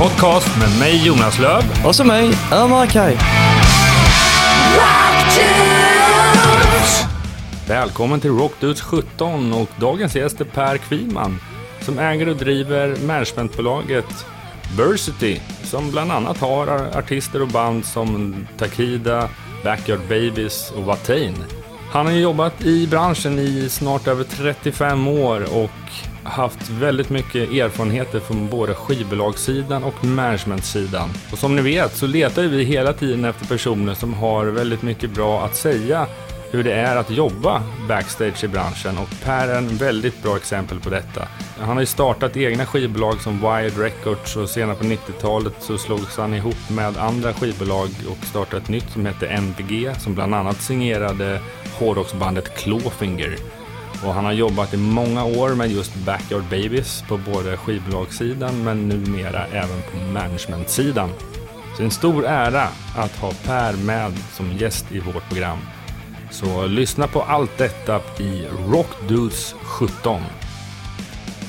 podcast med mig Jonas Löv Och så mig, Ömer Kaj. Välkommen till Rockdudes 17 och dagens gäst är Per Kviman som äger och driver managementbolaget Versity som bland annat har artister och band som Takida, Backyard Babies och Watain. Han har jobbat i branschen i snart över 35 år och haft väldigt mycket erfarenheter från både skivbolagssidan och managementsidan. Och som ni vet så letar vi hela tiden efter personer som har väldigt mycket bra att säga hur det är att jobba backstage i branschen och Per är en väldigt bra exempel på detta. Han har ju startat egna skivbolag som Wired Records och senare på 90-talet så slogs han ihop med andra skivbolag och startade ett nytt som hette MPG som bland annat signerade hårdrocksbandet Clawfinger. Och han har jobbat i många år med just Backyard Babies på både skivbolagssidan men numera även på managementsidan. Så det är en stor ära att ha Per med som gäst i vårt program. Så lyssna på allt detta i Rockdudes 17.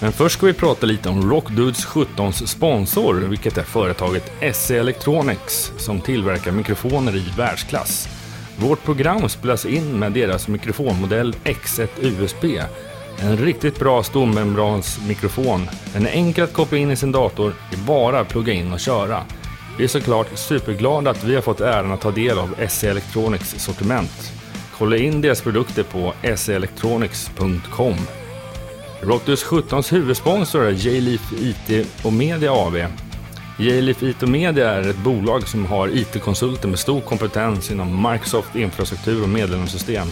Men först ska vi prata lite om Rockdudes 17s sponsor, vilket är företaget SE Electronics som tillverkar mikrofoner i världsklass. Vårt program spelas in med deras mikrofonmodell X1 USB. En riktigt bra stormembransmikrofon. Den är enkel att koppla in i sin dator, det är bara att plugga in och köra. Vi är såklart superglada att vi har fått äran att ta del av SE Electronics sortiment. Kolla in deras produkter på seelectronics.com. Rockdus 17s huvudsponsor är J-Leaf IT och Media AB. J-Leaf IT och Media är ett bolag som har IT-konsulter med stor kompetens inom Microsoft infrastruktur och medlemssystem.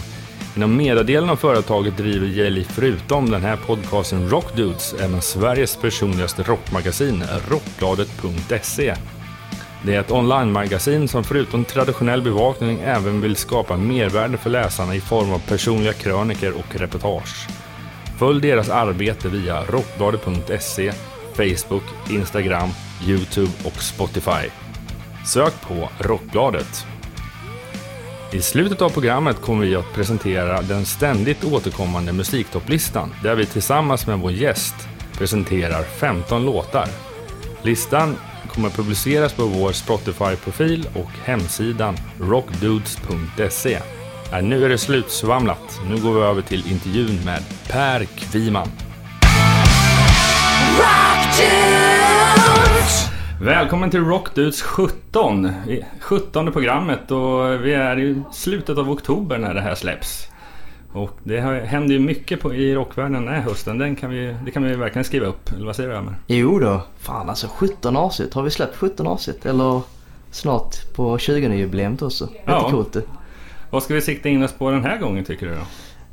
Inom mediadelen av företaget driver J-Leaf förutom den här podcasten Rockdudes även Sveriges personligaste rockmagasin Rockbladet.se. Det är ett online-magasin som förutom traditionell bevakning även vill skapa mervärde för läsarna i form av personliga kröniker och reportage. Följ deras arbete via rockbladet.se, Facebook, Instagram, Youtube och Spotify. Sök på Rockbladet. I slutet av programmet kommer vi att presentera den ständigt återkommande musiktopplistan där vi tillsammans med vår gäst presenterar 15 låtar. Listan kommer publiceras på vår Spotify-profil och hemsidan rockdudes.se. Äh, nu är det slutsvamlat. Nu går vi över till intervjun med Per Kviman. Välkommen till Rockdudes 17. 17 programmet och vi är i slutet av oktober när det här släpps. Och det händer ju mycket på, i rockvärlden den här hösten. Den kan vi, det kan vi verkligen skriva upp. Eller vad säger du Ömer? Jo då. Fan alltså 17 avsnitt. Har vi släppt 17 avsnitt? Eller snart på 20-jubileet också. Ja. coolt det. Vad ska vi sikta in oss på den här gången tycker du då?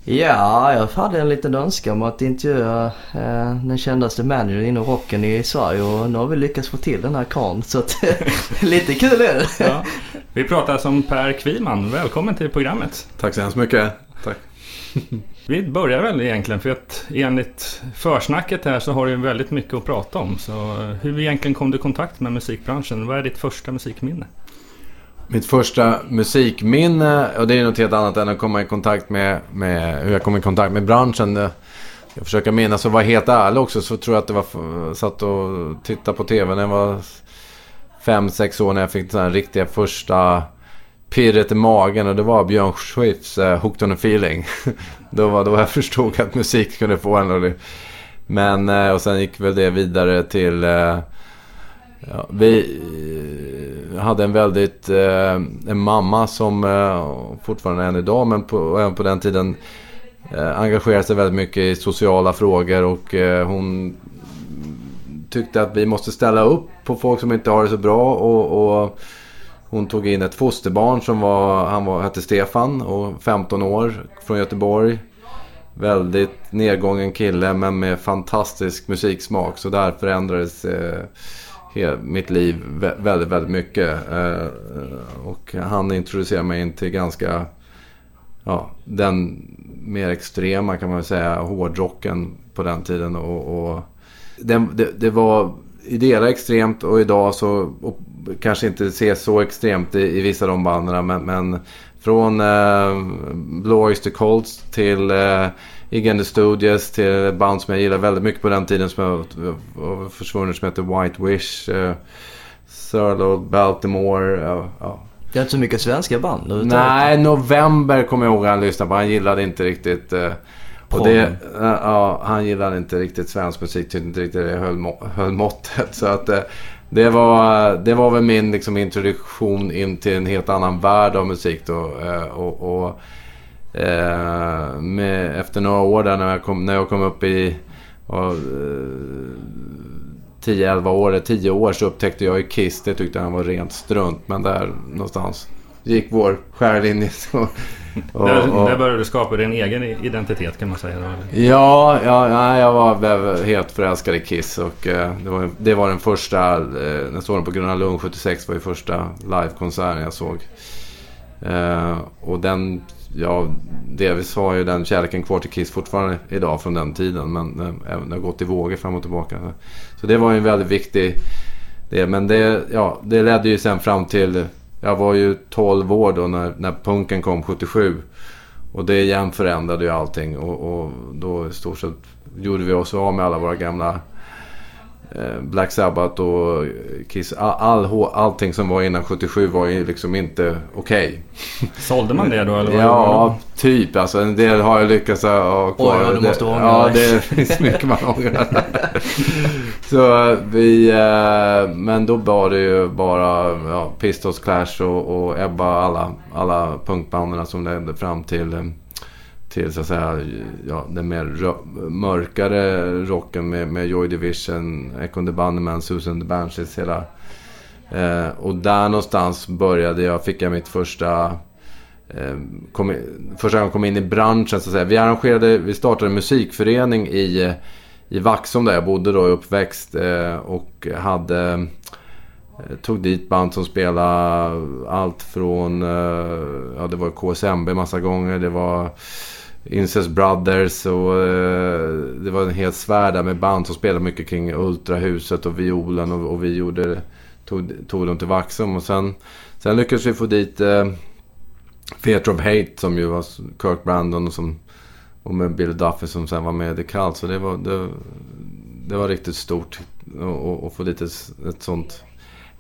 Ja, jag hade en liten önskan om att intervjua eh, den kändaste managern inom rocken i Sverige och nu har vi lyckats få till den här karln så att lite kul är det. Ja. Vi pratar som Per Kviman. Välkommen till programmet. Tack så hemskt mycket. Tack. Vi börjar väl egentligen för att enligt försnacket här så har du väldigt mycket att prata om. Så hur egentligen kom du i kontakt med musikbranschen? Vad är ditt första musikminne? Mitt första musikminne, och det är något helt annat än att komma i kontakt med, med hur jag kom i kontakt med branschen. Eh, jag försöker minnas och vara helt ärlig också så tror jag att det var, satt och tittade på TV när jag var fem sex år när jag fick den riktiga första pirret i magen och det var Björn Skifs uh, Hooked on a feeling. då var då jag förstod att musik kunde få en. Men, uh, och sen gick väl det vidare till... Uh, ja, vi eh, hade en väldigt... Eh, en mamma som eh, fortfarande än idag, men på, även på den tiden engagerade sig väldigt mycket i sociala frågor och hon tyckte att vi måste ställa upp på folk som inte har det så bra och, och hon tog in ett fosterbarn som var, han var, hette Stefan och 15 år från Göteborg. Väldigt nedgången kille men med fantastisk musiksmak. Så där förändrades eh, mitt liv väldigt, väldigt mycket. Eh, och han introducerade mig in till ganska, ja, den mer extrema kan man säga, hårdrocken på den tiden. Och, och det, det, det var i delar extremt och idag så och kanske inte ses så extremt i, i vissa av de banden. Men, men Från eh, Blue Oyster Colts till eh, And the Studios till band som jag gillade väldigt mycket på den tiden som jag försvunnen som heter White Wish. Uh, Sir Baltimore. Uh, uh. Det är inte så mycket svenska band Nej, November kommer jag ihåg han lyssnade på. Han gillade inte riktigt... Uh, och det, ja, han gillade inte riktigt svensk musik. Tyckte inte riktigt det höll, höll måttet. Så att det var, det var väl min liksom, introduktion in till en helt annan värld av musik då. Eh, och, och eh, med, efter några år där när jag kom, när jag kom upp i och, 10-11 år, 10 år så upptäckte jag ju Kiss. Det tyckte han var rent strunt. Men där någonstans gick vår skärlinje. Så, och, där, där började du skapa din egen identitet kan man säga. Då, ja, ja, ja, jag var helt förälskad i Kiss. Och, eh, det, var, det var den första, eh, när jag såg dem på Gröna Lund 76 var ju första livekonserten jag såg. Eh, och den, ja, delvis har ju den kärleken kvar till Kiss fortfarande idag från den tiden. Men eh, det har gått i vågor fram och tillbaka. Så det var ju en väldigt viktig del. Men det, ja, det ledde ju sen fram till jag var ju 12 år då när, när punken kom 77. Och det igen förändrade ju allting. Och, och då i stort sett gjorde vi oss av med alla våra gamla Black Sabbath och Kiss. All, all, allting som var innan 77 var ju liksom inte okej. Okay. Sålde man det då? Eller ja, typ. Alltså, en del har jag lyckats ha kvar. Oj, ja, du måste ångra Ja, det finns mycket man ångrar. Så vi... Eh, men då var det ju bara ja, Pistols Clash och, och Ebba. Alla, alla punkbanden som ledde fram till eh, till så att säga ja, den mer mörkare rocken med, med Joy Division, Echo the Bunnymen, Susan the Banshees hela. Eh, och där någonstans började jag, fick jag mitt första eh, kom, första gången jag kom in i branschen så att säga. Vi arrangerade, vi startade en musikförening i, i Vaxholm där jag bodde då, i uppväxt. Eh, och hade eh, Tog dit band som spelade allt från, eh, ja det var KSMB massa gånger. Det var Incest Brothers och eh, det var en hel svärd där med band som spelade mycket kring Ultrahuset och violen och, och vi gjorde, tog, tog dem till Vaxholm och sen, sen lyckades vi få dit eh, Theatre of Hate som ju var Kirk Brandon och, som, och med Bill Duffy som sen var med i The Cult. Så det var, det, det var riktigt stort att få dit ett, ett sånt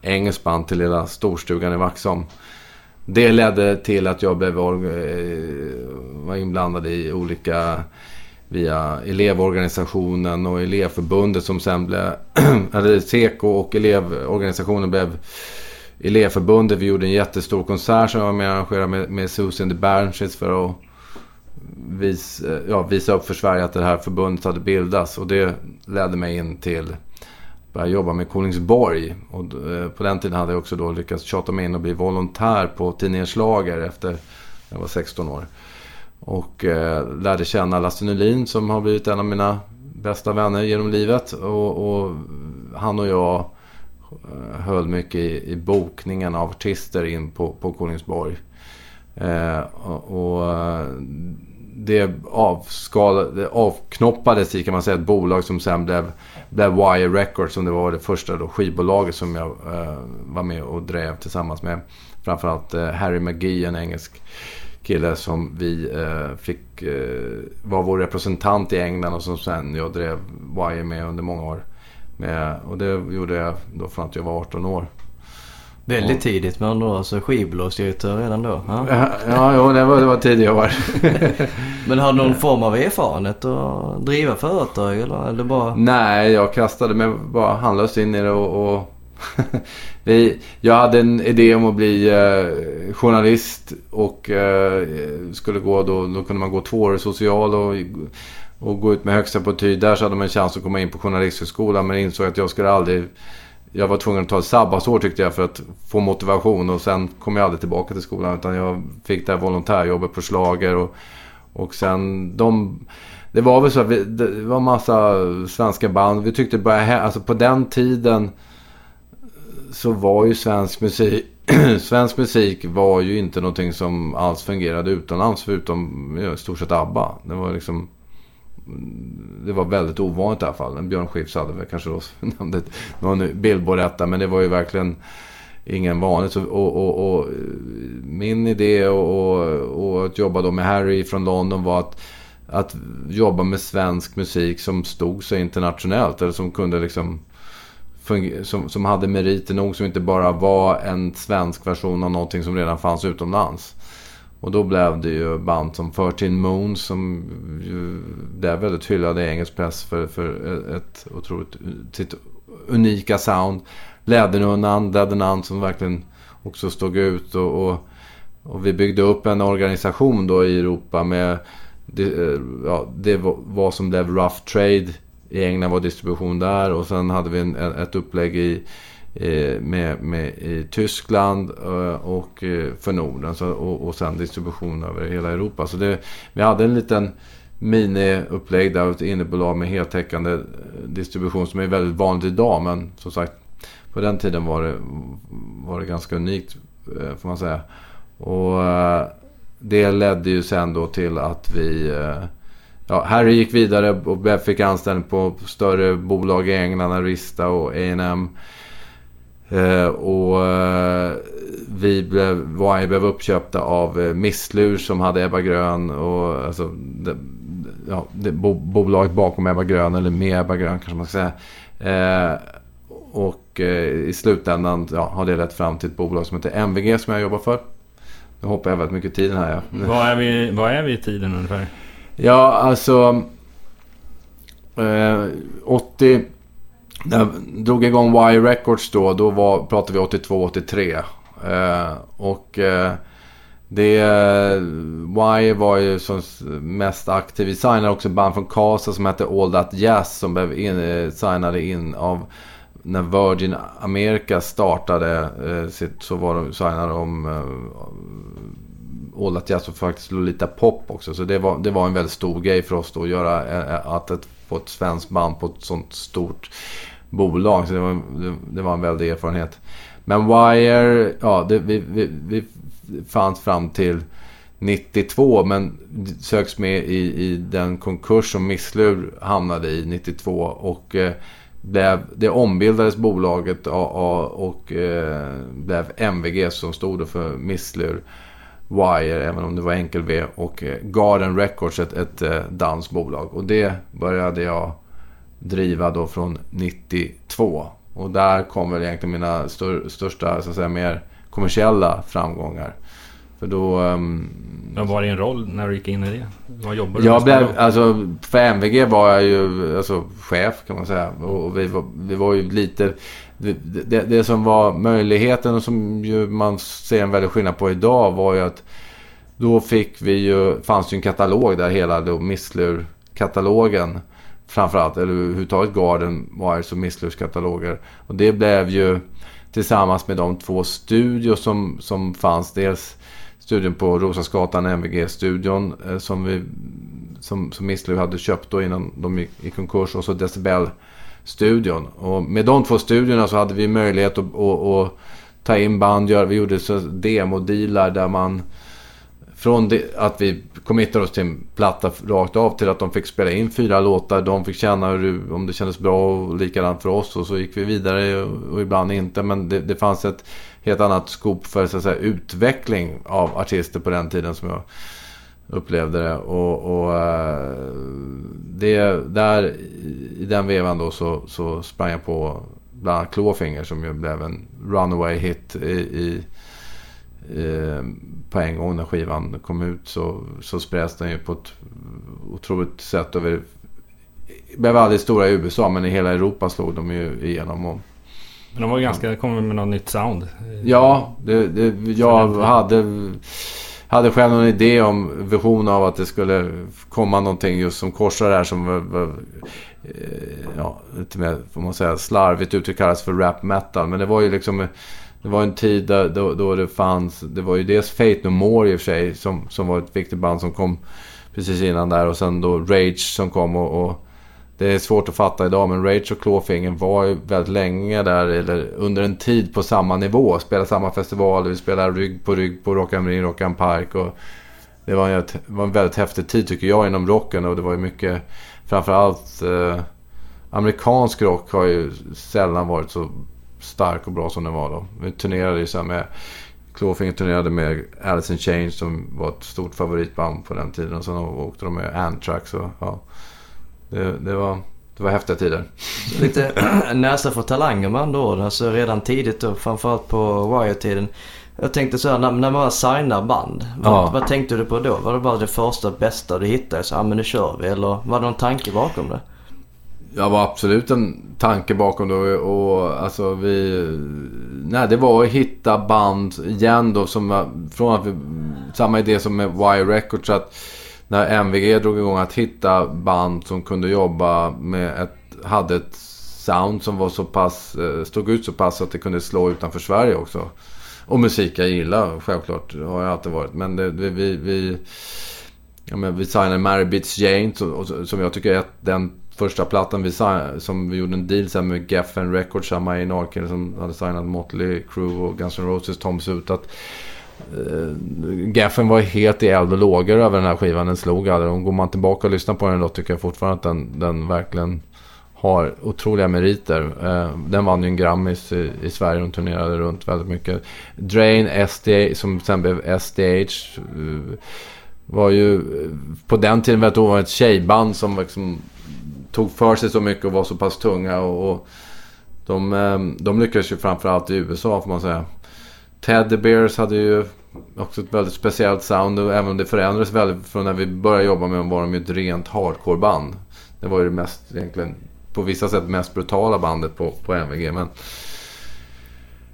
engelskt band till lilla storstugan i Vaxholm. Det ledde till att jag blev, eh, var inblandad i olika via elevorganisationen och elevförbundet som sen blev, eller Seko och elevorganisationen blev elevförbundet. Vi gjorde en jättestor konsert som jag var med och arrangerade med, med Susan de Bernsches för att visa, ja, visa upp för Sverige att det här förbundet hade bildats. Och det ledde mig in till började jobba med Kolingsborg. Och eh, på den tiden hade jag också då lyckats tjata mig in och bli volontär på tidningen Schlager efter jag var 16 år. Och eh, lärde känna Lasse Nylin som har blivit en av mina bästa vänner genom livet. Och, och han och jag eh, höll mycket i, i bokningen av artister in på, på Kolingsborg. Eh, och, och eh, det, avskal, det avknoppades i kan man säga ett bolag som sen blev, där Wire Records som det var det första då, skivbolaget som jag eh, var med och drev tillsammans med framförallt eh, Harry McGee, en engelsk kille som vi eh, fick eh, var vår representant i England och som sen jag drev Wire med under många år. Med, och det gjorde jag då från att jag var 18 år. Väldigt tidigt med andra alltså skivbolagsdirektör redan då? Ja, ja, ja jo, det var, det var tidigare år. Men har du någon form av erfarenhet att driva företag eller, eller bara? Nej, jag kastade mig bara handlöst in i det och, och vi, jag hade en idé om att bli eh, journalist och eh, skulle gå då, då kunde man gå två år social och, och gå ut med högsta betyg. Där så hade man en chans att komma in på journalisthögskolan men insåg att jag skulle aldrig jag var tvungen att ta ett sabbatsår tyckte jag för att få motivation och sen kom jag aldrig tillbaka till skolan utan jag fick det här volontärjobbet på slager och, och sen de... Det var väl så att vi, det var massa svenska band. Vi tyckte bara, alltså på den tiden så var ju svensk musik, svensk musik var ju inte någonting som alls fungerade utomlands förutom i stort sett ABBA. Det var liksom det var väldigt ovanligt i alla fall. Björn Skifs hade väl kanske då namnet någon Billboard-etta. Men det var ju verkligen ingen vanligt. Och, och, och, min idé och, och, och att jobba då med Harry från London var att, att jobba med svensk musik som stod sig internationellt. Eller som kunde liksom som, som hade meriter nog som inte bara var en svensk version av någonting som redan fanns utomlands. Och då blev det ju band som 13 Moons som ju blev väldigt hyllade i engelsk press för, för ett otroligt sitt unika sound. Lädernunnan, Lädernan som verkligen också stod ut och, och, och, vi byggde upp en organisation då i Europa med det, ja, det var som blev Rough Trade i England var distribution där och sen hade vi en, ett upplägg i Eh, med, med, i Tyskland eh, och eh, för Norden så, och, och sen distribution över hela Europa. Så det, vi hade en liten miniupplägg där, ett innebolag med heltäckande distribution som är väldigt vanligt idag. Men som sagt, på den tiden var det, var det ganska unikt får man säga. Och det ledde ju sen då till att vi Ja, Harry gick vidare och fick anställning på större bolag i England, Arista och A&M och eh, vi blev, blev uppköpta av eh, Misslur som hade Ebba Grön och alltså det, ja, det, bo, bolaget bakom Ebba Grön eller med Ebba Grön kanske man ska säga. Eh, och eh, i slutändan ja, har det lett fram till ett bolag som heter MVG som jag jobbar för. Nu hoppar jag väldigt mycket tiden här. Ja. Vad, är vi, vad är vi i tiden ungefär? Ja, alltså... 80 när jag drog igång Y Records då, då var, pratade vi 82-83. Eh, och eh, det... Eh, y var ju som mest aktiv. Vi signade också band från Casa som hette All That Jazz som blev in, eh, signade in av när Virgin America startade eh, sitt, så var de signade de eh, All That Jazz och faktiskt Lolita Pop också. Så det var, det var en väldigt stor grej för oss då att göra eh, att ett, på ett svenskt band på ett sånt stort bolag. Så det var, det, det var en väldig erfarenhet. Men Wire, ja, det, vi, vi, vi fanns fram till 92 men söks med i, i den konkurs som Misslur hamnade i 92 och eh, blev, det ombildades bolaget och, och eh, blev MVG som stod för Misslur Wire, även om det var enkel-V och eh, Garden Records, ett, ett eh, dansbolag. Och det började jag driva då från 92. Och där kom väl egentligen mina stör, största, så att säga, mer kommersiella framgångar. För då... Um, Vad var din roll när du gick in i det? Vad jobbade du jag blev, alltså, För MVG var jag ju alltså, chef kan man säga. Och vi var, vi var ju lite... Det, det, det, som var möjligheten och som ju man ser en väldig skillnad på idag var ju att då fick vi ju, fanns ju en katalog där hela då Misslur-katalogen framförallt, eller överhuvudtaget Garden Wires och Misslurs kataloger. Och det blev ju tillsammans med de två studior som, som fanns. Dels studion på Roslagsgatan, MVG-studion, eh, som, vi, som, som Misslur hade köpt då innan de gick i konkurs. Och så Decibel studion Och med de två studiorna så hade vi möjlighet att, att, att ta in band. vi gjorde demodealar där man från det, att vi committade oss till en platta rakt av till att de fick spela in fyra låtar. De fick känna hur, om det kändes bra och likadant för oss. Och så gick vi vidare och, och ibland inte. Men det, det, fanns ett helt annat skop för så att säga, utveckling av artister på den tiden som jag upplevde det. Och, och uh, det, där i den vevan då så, så sprang jag på bland annat Clawfinger som ju blev en runaway hit i, i Eh, på en gång när skivan kom ut så, så spreds den ju på ett otroligt sätt över... Blev aldrig stora i USA men i hela Europa slog de ju igenom. Och, men de var ganska, kom med något nytt sound. Ja, det, det, jag hade, hade själv någon idé om vision av att det skulle komma någonting just som korsar det här som var, var ja, lite mer, får man säga, slarvigt uttryck kallas för rap metal. Men det var ju liksom det var en tid där, då, då det fanns, det var ju dels Fate No More i och för sig som, som var ett viktigt band som kom precis innan där och sen då Rage som kom och, och det är svårt att fatta idag men Rage och Clawfinger var ju väldigt länge där, eller under en tid på samma nivå. Spelade samma festivaler, vi spelade rygg på rygg på Rock am Ring, Rock am Park. Och det var, en, var en väldigt häftig tid tycker jag inom rocken och det var ju mycket, framförallt eh, amerikansk rock har ju sällan varit så stark och bra som den var då. Vi turnerade ju så med... Clawfinger turnerade med Alice in Chains som var ett stort favoritband på den tiden. Och sen åkte de med Anthrax och ja. Det, det var... Det var häftiga tider. Lite näsa för talanger med andra ord. Alltså redan tidigt då, framförallt på Wire-tiden. Jag tänkte så här, när, när man signar band. Vad, Ja. vad tänkte du på då? Var det bara det första bästa du hittade? Så, ja men nu kör vi. Eller var det någon tanke bakom det? Jag var absolut en tanke bakom det och alltså vi... Nej, det var att hitta band igen då som från att vi... Samma idé som med Wire Records att när MVG drog igång att hitta band som kunde jobba med ett... Hade ett sound som var så pass... Eh, stod ut så pass att det kunde slå utanför Sverige också. Och musik jag gillar självklart. Det har jag alltid varit. Men det, vi... vi, vi Ja, men vi signade Mary Bits Jane som, jag tycker är den första plattan vi signade, som vi gjorde en deal sen med Geffen Records, samma A&R-kille som hade signat Motley Crue och Guns N' Roses, Tom Sut. Att, Eh, Geffen var helt i eld och lågor över den här skivan. Den slog aldrig. Och går man tillbaka och lyssnar på den då tycker jag fortfarande att den, den verkligen har otroliga meriter. Eh, den vann ju en Grammis i, i Sverige. och turnerade runt väldigt mycket. Drain, SDA, som sen blev SDH. Eh, var ju på den tiden väldigt ovanligt tjejband som liksom tog för sig så mycket och var så pass tunga. Och, och de, de lyckades ju framförallt i USA får man säga. Teddy Bears hade ju också ett väldigt speciellt sound och även om det förändrades väldigt från när vi började jobba med dem var de ju ett rent hardcore-band. Det var ju det mest egentligen på vissa sätt mest brutala bandet på, på MVG. Men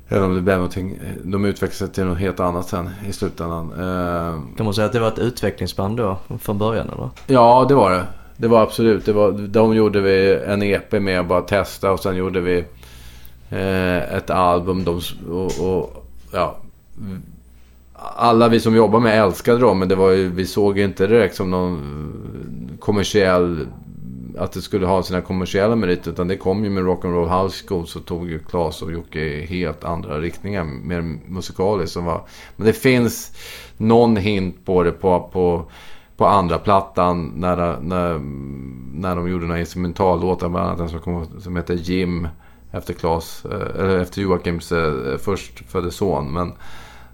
även om det blev någonting, de utvecklade sig till något helt annat sen i slutändan. Eh, Kan man säga att det var ett utvecklingsband då från början eller? Ja, det var det. Det var absolut. Det var, de gjorde vi en EP med att bara testa och sen gjorde vi eh, ett album. De, och, och, ja, alla vi som jobbar med älskade dem men det var ju, vi såg ju inte direkt som någon kommersiell... Att det skulle ha sina kommersiella meriter. Utan det kom ju med Rock'n'Roll House School så tog ju Claes och Jocke i helt andra riktningar. Mer musikaliskt. Som var, men det finns någon hint på det på, på på andra plattan när, när, när de gjorde några instrumentallåtar. Bland annat en som, kom, som heter Jim. Efter Klas, eh, eller efter Joakims eh, förstfödde son. Men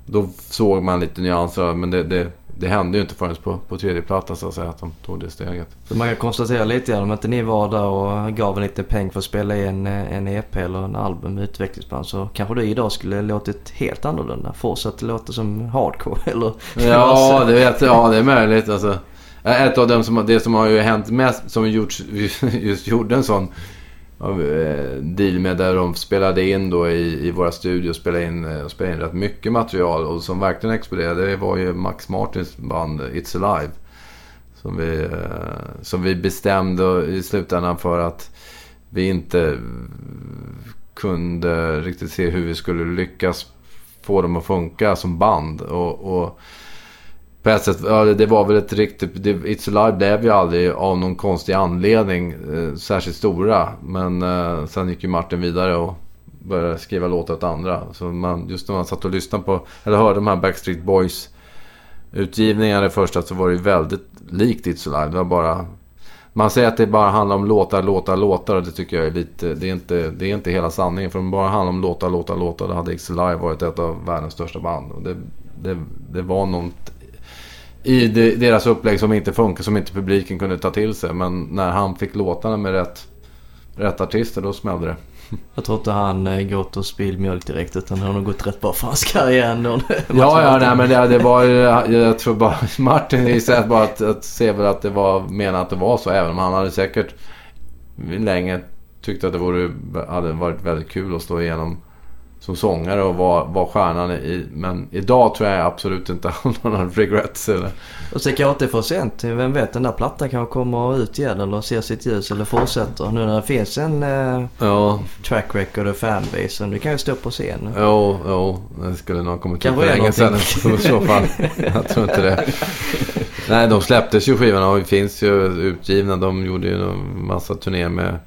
då såg man lite nyanser. Men det, det, det hände ju inte förrän på, på tredje plattan så att säga. Att de tog det steget. Så man kan konstatera lite grann om inte ni var där och gav en liten peng för att spela in en EP eller en album med utvecklingsband så kanske du idag skulle låtit helt annorlunda. Fortsatt låta som hardcore eller? Ja, det vet. Ja, det är möjligt. Alltså, ett av dem som, det som har ju hänt mest, som vi gjort, vi just gjorde en sån av, eh, deal med där de spelade in då i, i våra studios, spelade in, eh, spelade in rätt mycket material och som verkligen exploderade. Det var ju Max Martins band It's Alive. Som vi, eh, som vi bestämde i slutändan för att vi inte kunde riktigt se hur vi skulle lyckas få dem att funka som band. Och, och på ett sätt, ja, det var väl ett riktigt... Det, It's Alive blev ju aldrig av någon konstig anledning eh, särskilt stora. Men eh, sen gick ju Martin vidare och började skriva låtar åt andra. Så man, just när man satt och lyssnade på, eller hörde de här Backstreet Boys utgivningarna i första så var det ju väldigt likt It's Alive. Det var bara... Man säger att det bara handlar om låtar, låtar, låtar och det tycker jag är lite... Det är inte, det är inte hela sanningen. För om det bara handlar om låtar, låtar, låtar då hade It's Alive varit ett av världens största band. Och det, det, det var något i de, deras upplägg som inte funkar, som inte publiken kunde ta till sig. Men när han fick låtarna med rätt, rätt artister, då smällde det. Jag tror inte han eh, gått och spillt mjölk direkt utan han har nog gått rätt bra för hans karriär ändå. Ja, ja, nej, men det, det var jag tror bara Martin sig bara att, att se väl att det var menat att det var så. Även om han hade säkert länge tyckt att det vore, hade varit väldigt kul att slå igenom som sångare och vara var stjärnan i. Men idag tror jag absolut inte han har några regrets. Eller. Och så kanske inte för sent. Vem vet, den där plattan kanske kommer ut igen eller ser sitt ljus eller fortsätter. Nu när det finns en eh, Ja, track record och fanbase. Du kan ju stå på scen. jo, jo. Det skulle nog ha kommit till för Kanske är länge sedan i så fall. Jag tror inte det. Nej, de släpptes ju skivorna och finns ju utgivna. De gjorde ju en massa turnéer med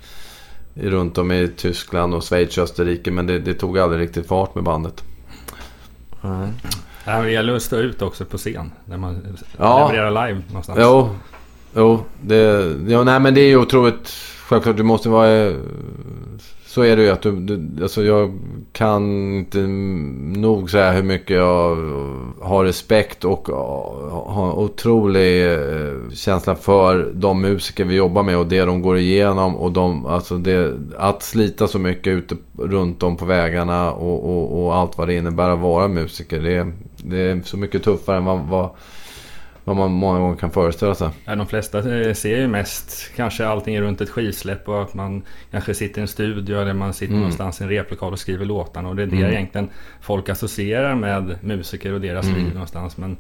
runt om i Tyskland och Schweiz och Österrike. Men det, det tog aldrig riktigt fart med bandet. Men det gäller att stå ut också på scen. När man Ja. levererar live någonstans. Jo, jo det, jo, nej, men det är ju otroligt självklart du måste vara... Så är det ju att du, du, alltså jag kan inte nog säga hur mycket jag har respekt och har otrolig eh, känsla för de musiker vi jobbar med och det de går igenom. Och de, alltså det, att slita så mycket ute runt om på vägarna och, och, och allt vad det innebär att vara musiker. Det, det är så mycket tuffare än vad, vad vad man många gånger kan föreställa sig. Ja, de flesta eh, ser ju mest kanske allting runt ett skivsläpp och att man kanske sitter i en studio eller man sitter mm. någonstans i en replokal och skriver låtarna. Och det är det mm. egentligen folk associerar med musiker och deras mm. liv någonstans. Men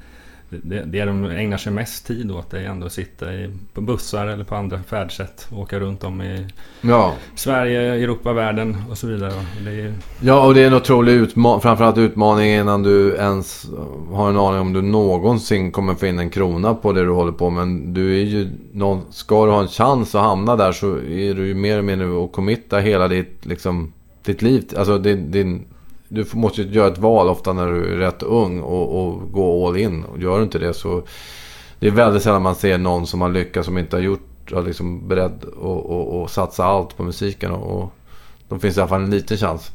det, det de ägnar sig mest tid åt är ändå att sitta i, på bussar eller på andra färdsätt. Och åka runt om i ja. Sverige, Europa, världen och så vidare. Och är... Ja, och det är en otrolig utmaning. Framförallt utmaning innan du ens har en aning om du någonsin kommer få in en krona på det du håller på. Men du är ju någon, ska du ha en chans att hamna där så är du ju mer eller mindre att committa hela ditt, liksom, ditt liv. Alltså din, din du måste göra ett val ofta när du är rätt ung och, och gå all in. Och gör du inte det så... Det är väldigt sällan man ser någon som har lyckats som inte har gjort, har liksom beredd att satsa allt på musiken. Och, och då finns i alla fall en liten chans.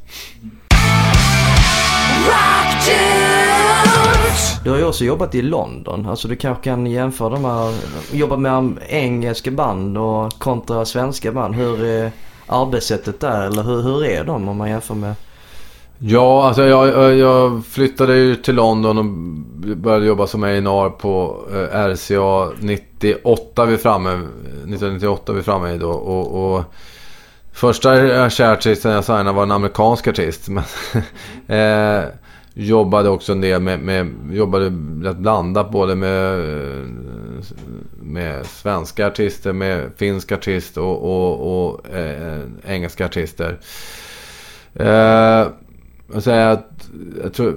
Du har ju också jobbat i London. Alltså du kanske kan jämföra de här, jobba med engelska band och kontra svenska band. Hur är arbetssättet där? Eller hur, hur är de om man jämför med Ja, alltså jag, jag flyttade ju till London och började jobba som A&R på RCA 98 vi framme. 1998 vi framme i då. Och, och första kärartisten jag signade var en amerikansk artist. Men eh, jobbade också en del med, med jobbade rätt blandat både med, eh, med svenska artister, med finska artister och, och, och eh, engelska artister. Eh, jag säger att jag tror,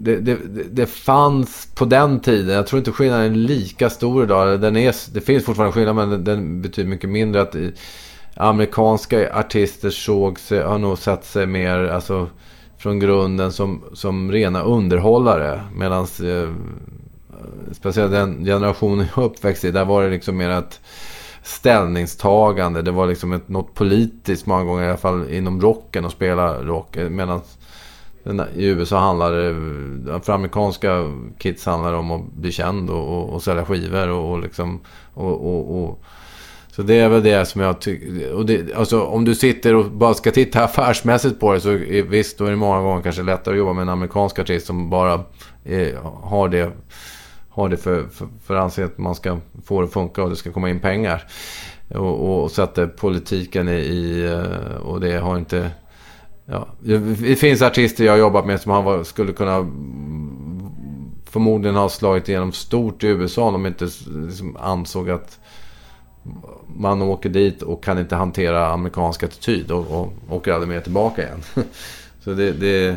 det, det, det fanns på den tiden, jag tror inte skillnaden är lika stor idag. Den är, det finns fortfarande skillnad men den betyder mycket mindre. att Amerikanska artister såg sig, har nog sett sig mer alltså, från grunden som, som rena underhållare. Medan eh, speciellt den generationen jag uppväxt i, där var det liksom mer ett ställningstagande. Det var liksom ett, något politiskt många gånger, i alla fall inom rocken, att spela rock. Medan i USA handlar det, för amerikanska kids handlar det om att bli känd och, och, och sälja skivor och, och liksom... Och, och, så det är väl det som jag tycker... Alltså om du sitter och bara ska titta affärsmässigt på det så är, visst, då är det många gånger kanske lättare att jobba med en amerikansk artist som bara är, har det, har det för, för, för anse att man ska få det att funka och det ska komma in pengar. Och, och sätter politiken i, i eh, och det har inte Ja, det finns artister jag har jobbat med som han skulle kunna förmodligen ha slagit igenom stort i USA om de inte liksom ansåg att man åker dit och kan inte hantera amerikansk attityd och, och åker aldrig mer tillbaka igen. Så det... det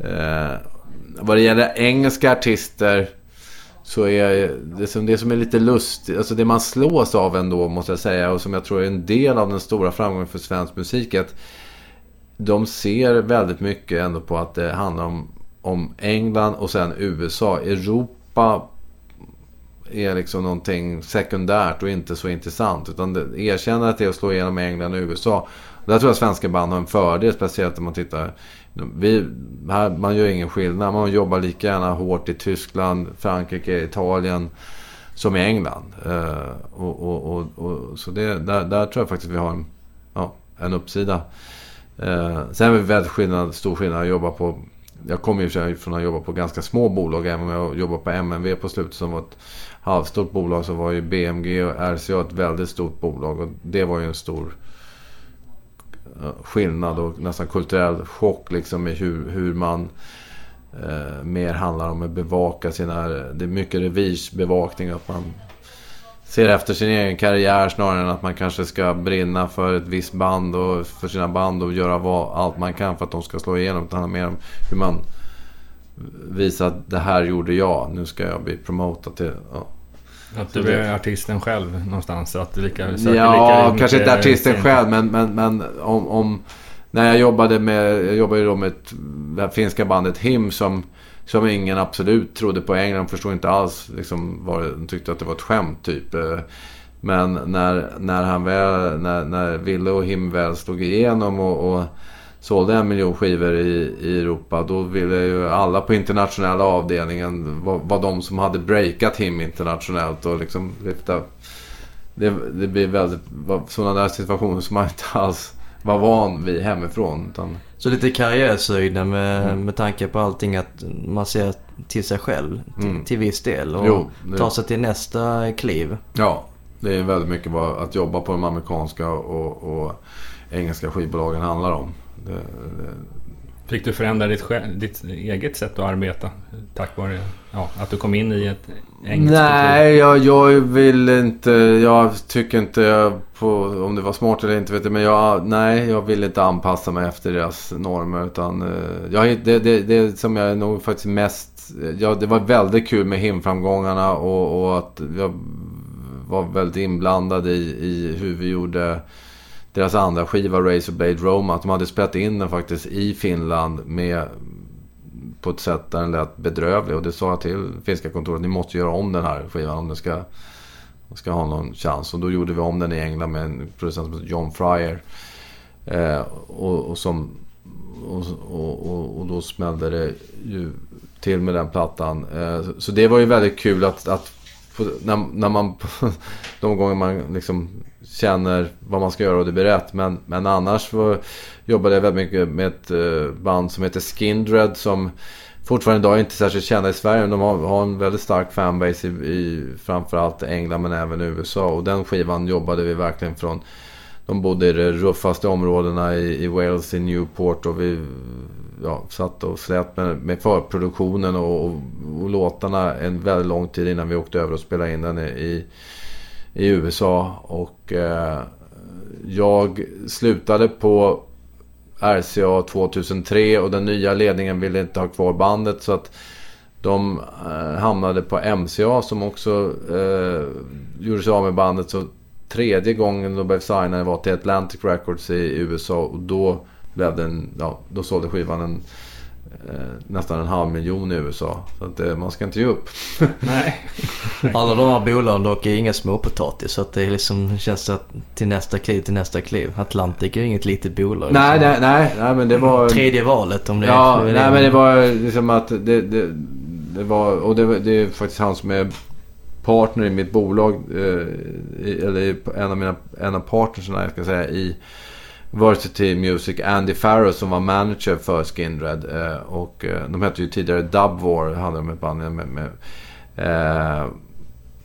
eh, vad det gäller engelska artister så är det som, det som är lite lustigt, alltså det man slås av ändå måste jag säga och som jag tror är en del av den stora framgången för svensk musik. Att de ser väldigt mycket ändå på att det handlar om, om England och sen USA. Europa är liksom någonting sekundärt och inte så intressant. Utan erkännandet är att slå igenom England och USA. Där tror jag svenska band har en fördel, speciellt om man tittar. Vi, här, man gör ingen skillnad. Man jobbar lika gärna hårt i Tyskland, Frankrike, Italien som i England. Uh, och, och, och, och, så det, där, där tror jag faktiskt vi har en, ja, en uppsida. Eh, sen är det väldigt skillnad, stor skillnad att jobba på... Jag kommer ju från att jobba på ganska små bolag. Även om jag jobbade på MNV på slutet som var ett halvstort bolag. Så var ju BMG och RCA ett väldigt stort bolag. Och det var ju en stor eh, skillnad och nästan kulturell chock liksom i hur, hur man eh, mer handlar om att bevaka sina... Det är mycket revirsbevakning. Att man ser efter sin egen karriär snarare än att man kanske ska brinna för ett visst band och för sina band och göra vad, allt man kan för att de ska slå igenom. Det handlar mer om hur man visar att det här gjorde jag, nu ska jag bli promotad till... Ja. Att du är artisten själv någonstans? Att du lika, ja, lika kanske inte artisten själv men, men, men om, om... När jag jobbade med, jag jobbade då med ett, det finska bandet HIM som som ingen absolut trodde på. England förstod inte alls liksom, var, de tyckte att det var ett skämt typ. Eh, men när, när, han väl, när, när Ville och Him väl slog igenom och, och sålde en miljon skivor i, i Europa. Då ville ju alla på internationella avdelningen vara var de som hade breakat Him internationellt och liksom lyfta. Det, det blir väldigt sådana där situationer som man inte alls var van vid hemifrån. Utan... Så lite karriärshöjden med, mm. med tanke på allting att man ser till sig själv till, mm. till viss del och jo, det... tar sig till nästa kliv. Ja, det är väldigt mycket att jobba på de amerikanska och, och engelska skivbolagen handlar om. Det, det... Fick du förändra ditt, ditt, eget sätt att arbeta tack vare ja, att du kom in i ett engelskt Nej, jag, jag, vill inte. Jag tycker inte på, om det var smart eller inte vet jag. Men jag, nej, jag vill inte anpassa mig efter deras normer. Utan, eh, jag, det, det, det som jag nog faktiskt mest... Ja, det var väldigt kul med himframgångarna och, och att jag var väldigt inblandad i, i hur vi gjorde deras andra skiva Razorblade Roma. Att de hade spelat in den faktiskt i Finland med på ett sätt där den lät bedrövlig. Och det sa jag till finska kontoret. Ni måste göra om den här skivan om den ska, ska ha någon chans. Och då gjorde vi om den i England med en producent som heter John Fryer. Eh, och, och, som, och, och, och, då smällde det ju till med den plattan. Eh, så det var ju väldigt kul att, att när, när man... de gånger man liksom känner vad man ska göra och det blir rätt. Men, men annars var, jobbade jag väldigt mycket med ett eh, band som heter Skindred som fortfarande idag inte är särskilt kända i Sverige. Men de har, har en väldigt stark fanbase i, i framförallt England men även i USA. Och den skivan jobbade vi verkligen från de bodde i de ruffaste områdena i, i Wales, i Newport och vi ja, satt och slät med, med förproduktionen och, och, och, låtarna en väldigt lång tid innan vi åkte över och spelade in den i, i i USA. Och eh, jag slutade på RCA 2003 och den nya ledningen ville inte ha kvar bandet så att de eh, hamnade på MCA som också eh, gjorde sig av med bandet. Så tredje gången de blev signade var till Atlantic Records i USA och då blev den, ja, då sålde skivan en, nästan en halv miljon i USA. Så att, eh, man ska inte ge upp. Nej. Alla de här bolagen dock är inga småpotatis. Så att det liksom känns att till nästa kliv, till nästa kliv. Atlantic är inget litet bolag. Nej, liksom. nej, nej, nej, men det var... Tredje valet om det ja, är... nej men det var liksom att det, det, det var, och det, det är faktiskt han som är partner i mitt bolag. Eh, eller en av mina en av partnerserna jag ska säga i Varsity Music. Andy Farrow som var manager för Skindred. Eh, och eh, de hette ju tidigare Dub War. Hade de ett band med. med eh,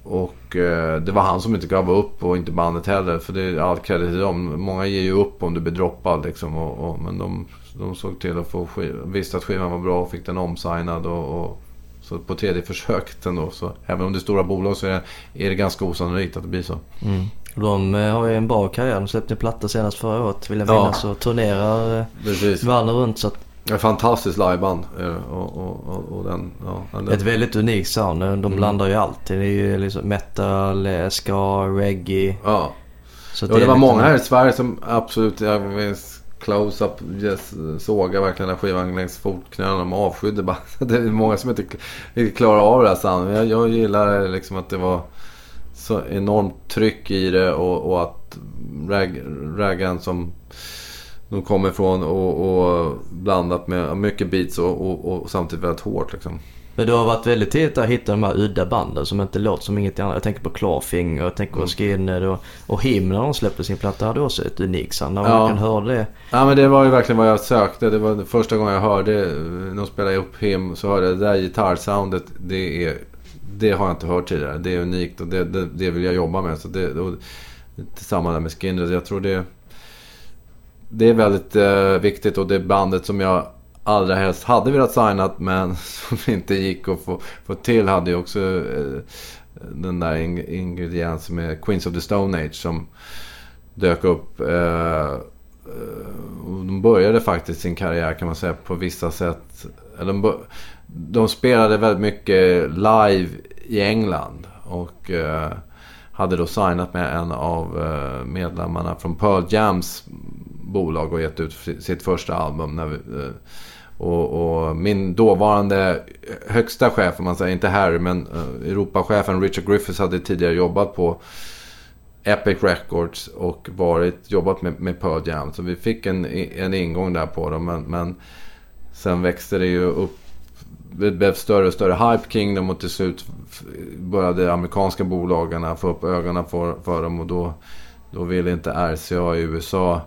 och eh, det var han som inte gav upp och inte bandet heller. För det är allt kredit till dem. Många ger ju upp om du blir droppad liksom. Och, och, men de, de såg till att få skiv, visste att skivan var bra och fick den omsignad. Och, och så på tredje försöket ändå. Så även om det är stora bolag så är det, är det ganska osannolikt att det blir så. Mm. De eh, har ju en bra karriär. De släppte en platta senast förra året vill jag minnas. Ja. Och turnerar eh, världen runt. Så att... Ett fantastiskt liveband. Eh, och, och, och, och den, ja, den... Ett väldigt unikt sound. De mm. blandar ju allt. Det är ju liksom metal, ska, reggae. Ja. Så ja, det, det var många här i Sverige som absolut... Jag minns close-up yes, såga verkligen den skivan längs fotknölarna. De avskydde bara. Det är många som inte klarar av det här soundet. Jag, jag gillar liksom att det var så enormt tryck i det och, och att rag, raggan som de kommer ifrån och, och blandat med mycket beats och, och, och samtidigt väldigt hårt liksom. Men det har varit väldigt tidigt att hitta de här udda banden som inte låter som inget annat. Jag tänker på Clawfinger, jag tänker på mm. Skinner och, och Him när de släppte sin platta hade också ett unikt sound. När man ja. kan höra det. Ja men det var ju verkligen vad jag sökte. Det var första gången jag hörde de spelade upp Him så hörde jag det där gitarrsoundet. Det är det har jag inte hört tidigare. Det är unikt och det, det, det vill jag jobba med. Så det, och, tillsammans där med Skinner. Jag tror det, det är väldigt eh, viktigt och det bandet som jag allra helst hade velat signa men som inte gick att få, få till hade ju också eh, den där ingrediensen med Queens of the Stone Age som dök upp. Eh, eh, och de började faktiskt sin karriär kan man säga på vissa sätt. De, de spelade väldigt mycket live i England. Och eh, hade då signat med en av eh, medlemmarna från Pearl Jams bolag och gett ut sitt första album. När vi, eh, och, och, min dåvarande högsta chef, om man säger, inte Harry, men eh, Europachefen Richard Griffiths hade tidigare jobbat på Epic Records och varit, jobbat med, med Pearl Jam. Så vi fick en, en ingång där på dem. Men, men sen växte det ju upp. Det blev större och större Hype Kingdom och till slut började amerikanska bolagen få upp ögonen för, för dem. Och då, då ville inte RCA i USA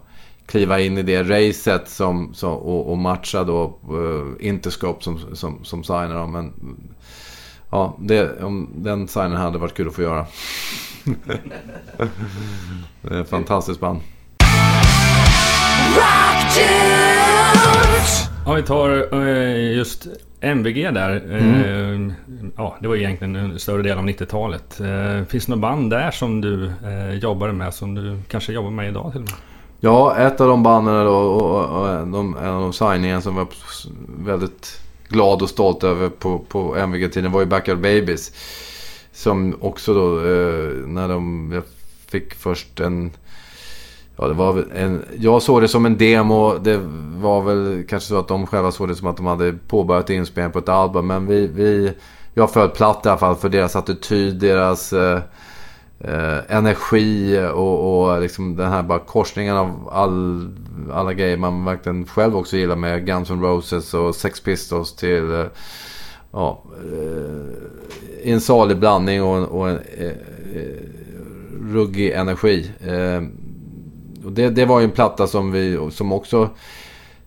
kliva in i det racet som, som, och, och matcha då uh, Interscope som, som, som signar dem. Men ja, det, om den signen hade varit kul att få göra. det är ett fantastiskt band. Om vi tar uh, just MVG där. Mm. Uh, ja, det var egentligen en större del av 90-talet. finns det några band där som du jobbade med som du kanske jobbar med idag till och med? Ja, ett av de banden då, och, och, och de, en av de signingarna som var väldigt glad och stolt över på, på MVG-tiden var ju Backyard Babies. Som också då, eh, när de jag fick först en... Ja, det var en... Jag såg det som en demo. Det var väl kanske så att de själva såg det som att de hade påbörjat inspelningen på ett album. Men vi... vi jag föll platt i alla fall för deras attityd, deras... Eh, eh, energi och, och liksom den här bara korsningen av all, alla grejer man verkligen själv också gillar med Guns N' Roses och Sex Pistols till eh, ja, eh, en salig blandning och, och en eh, eh ruggig energi. Eh, och det, det var ju en platta som vi som också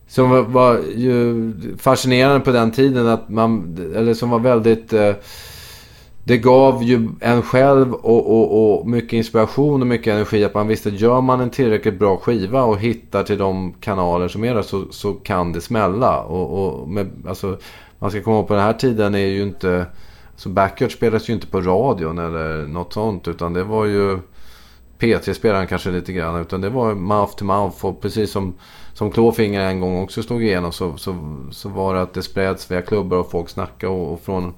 som var, var ju fascinerande på den tiden att man, eller som var väldigt eh, det gav ju en själv och, och, och, mycket inspiration och mycket energi att man visste att gör man en tillräckligt bra skiva och hittar till de kanaler som är där så, så kan det smälla. Och, och med, alltså, man ska komma ihåg på den här tiden är ju inte... Så Backyard spelas ju inte på radion eller något sånt utan det var ju... P3-spelaren kanske lite grann utan det var mouth to mouth och precis som, som Klåfinger en gång också slog igenom så, så, så var det att det spreds via klubbar och folk snackade och, och från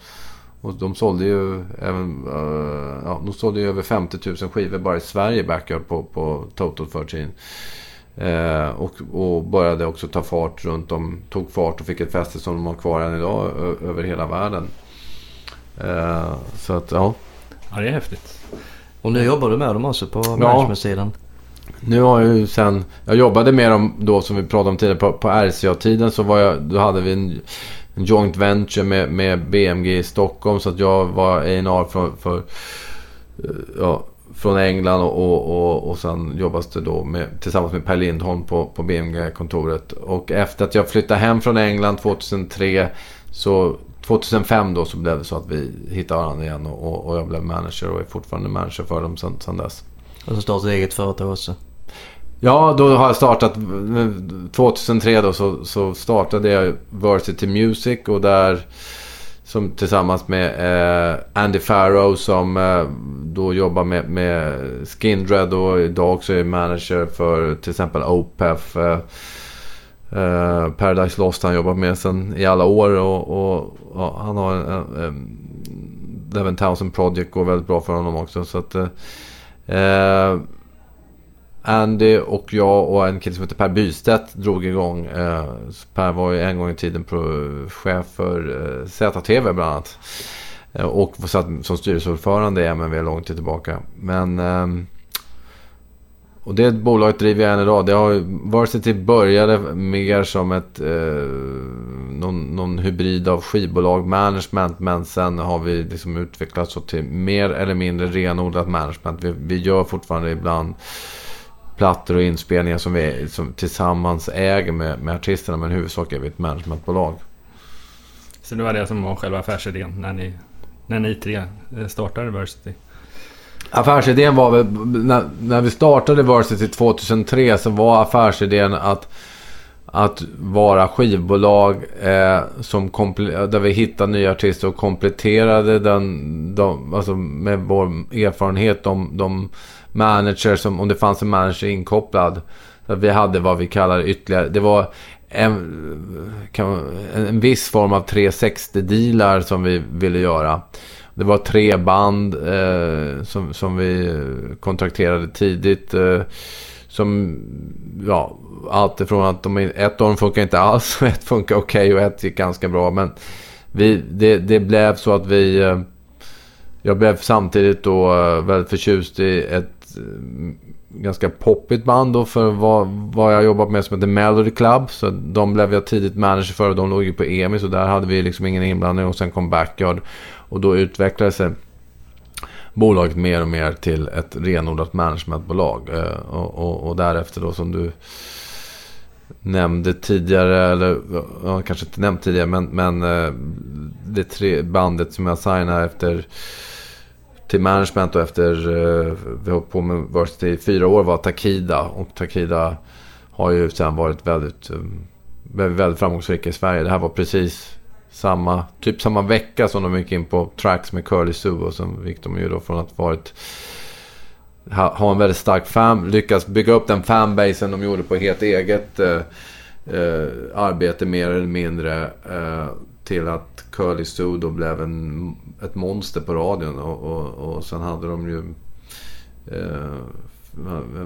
och de sålde ju även, uh, ja, de sålde ju över 50 000 skivor bara i Sverige Backyard på, på Total 13. Uh, eh, och, och började också ta fart runt om, tog fart och fick ett fäste som de har kvar än idag över hela världen. Uh, så att ja. Ja det är häftigt. Och nu jobbar du med dem också på ja. managementsidan? Nu har jag ju sen, jag jobbade med dem då som vi pratade om tidigare på, på RCA-tiden så var jag, då hade vi en en joint venture med, med BMG i Stockholm. Så att jag var A&R för, för eh, ja, från England och, och, och, och sen jobbas det då med, tillsammans med Per Lindholm på, på BMG-kontoret. Och efter att jag flyttade hem från England 2003 så 2005 då så blev det så att vi hittade varandra igen och, och jag blev manager och är fortfarande manager för dem sen, sen dess. Och så startade eget företag också? Ja, då har jag startat... 2003 då så, så startade jag Varsity Music och där... Som tillsammans med eh, Andy Farrow som eh, då jobbar med, med Skindred och idag också är manager för till exempel OPEF. Eh, eh, Paradise Lost han jobbat med sen i alla år och, och ja, han har eh, eh, en, en, en Devon Townsend Project går väldigt bra för honom också. Så att, eh, eh, Andy och jag och en kille som heter Per Bystedt drog igång. Eh, per var ju en gång i tiden chef för eh, ZTV bland annat. Eh, och satt som styrelseordförande i MNV långt tillbaka. Men... Och det bolaget driver jag än idag. Det har Varsity började mer som ett... Eh, någon, någon, hybrid av skivbolag management. Men sen har vi liksom utvecklats till mer eller mindre renodlat management. Vi, vi gör fortfarande ibland plattor och inspelningar som vi som tillsammans äger med, med artisterna. Men i huvudsak är vi ett managementbolag. Så det var det som var själva affärsidén när ni, när ni tre eh, startade Versity? Affärsidén var väl, när, när vi startade Versity 2003 så var affärsidén att att vara skivbolag eh, som där vi hittade nya artister och kompletterade den, de, alltså med vår erfarenhet de, de managers, som, om det fanns en manager inkopplad. Så vi hade vad vi kallar ytterligare, det var en, kan, en viss form av 360-dealar som vi ville göra. Det var tre band eh, som, som vi kontrakterade tidigt. Eh, som, ja, allt ifrån att de, ett av dem funkar inte alls ett funkar okej okay och ett gick ganska bra. Men vi, det, det blev så att vi... Eh, jag blev samtidigt då eh, väldigt förtjust i ett ett ganska poppigt band då för vad, vad jag jobbat med som heter Melody Club. Så de blev jag tidigt manager för och de låg ju på EMI så där hade vi liksom ingen inblandning och sen kom Backyard. Och då utvecklade sig bolaget mer och mer till ett renodlat managementbolag. Eh, och, och, och därefter då som du nämnde tidigare, eller ja, kanske inte nämnt tidigare, men, men eh, det tre bandet som jag signade efter till management och efter eh, vi har på med varit i fyra år var Takida. Och Takida har ju sen varit väldigt, väldigt, väldigt framgångsrika i Sverige. Det här var precis samma, typ samma vecka som de gick in på tracks med Curly Sue. Och sen gick de ju då från att varit ha, ha en väldigt stark fan, lyckas bygga upp den fanbasen de gjorde på helt eget eh, eh, arbete mer eller mindre. Eh, till att Curly Sue då blev en, ett monster på radion. Och, och, och sen hade de ju eh,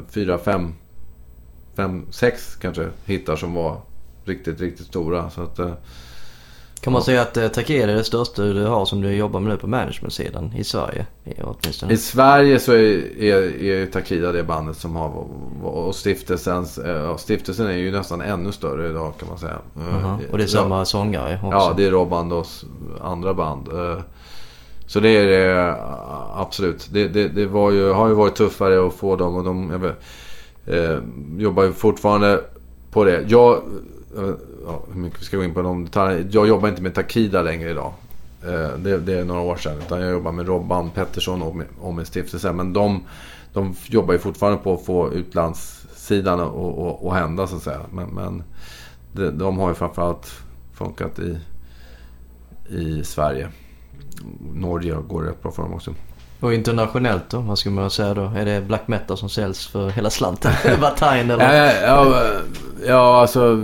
fyra, fem, fem, sex kanske hittar som var riktigt, riktigt stora. Så att, eh, kan man säga att eh, Takeda är det största du har som du jobbar med nu på managementsidan i Sverige? Åtminstone. I Sverige så är, är, är Takida det bandet som har... Och stiftelsens, eh, stiftelsen är ju nästan ännu större idag kan man säga. Uh -huh. Och det är samma sångare också? Ja, det är Rob Bandos andra band. Eh, så det är det absolut. Det, det, det var ju, har ju varit tuffare att få dem och de vet, eh, jobbar ju fortfarande på det. Jag ja, hur mycket vi ska gå in på de detaljerna. Jag jobbar inte med Takida längre idag. Eh, det, det, är några år sedan. Utan jag jobbar med Robban Pettersson och med, och med stiftelsen. Men de, de jobbar ju fortfarande på att få utlandssidan att hända så att säga. Men, men de, de har ju framförallt funkat i, i Sverige. Norge går rätt bra för dem också. Och internationellt då? Vad ska man säga då? Är det black metal som säljs för hela slanten? Batain eller? Ja, ja, ja, alltså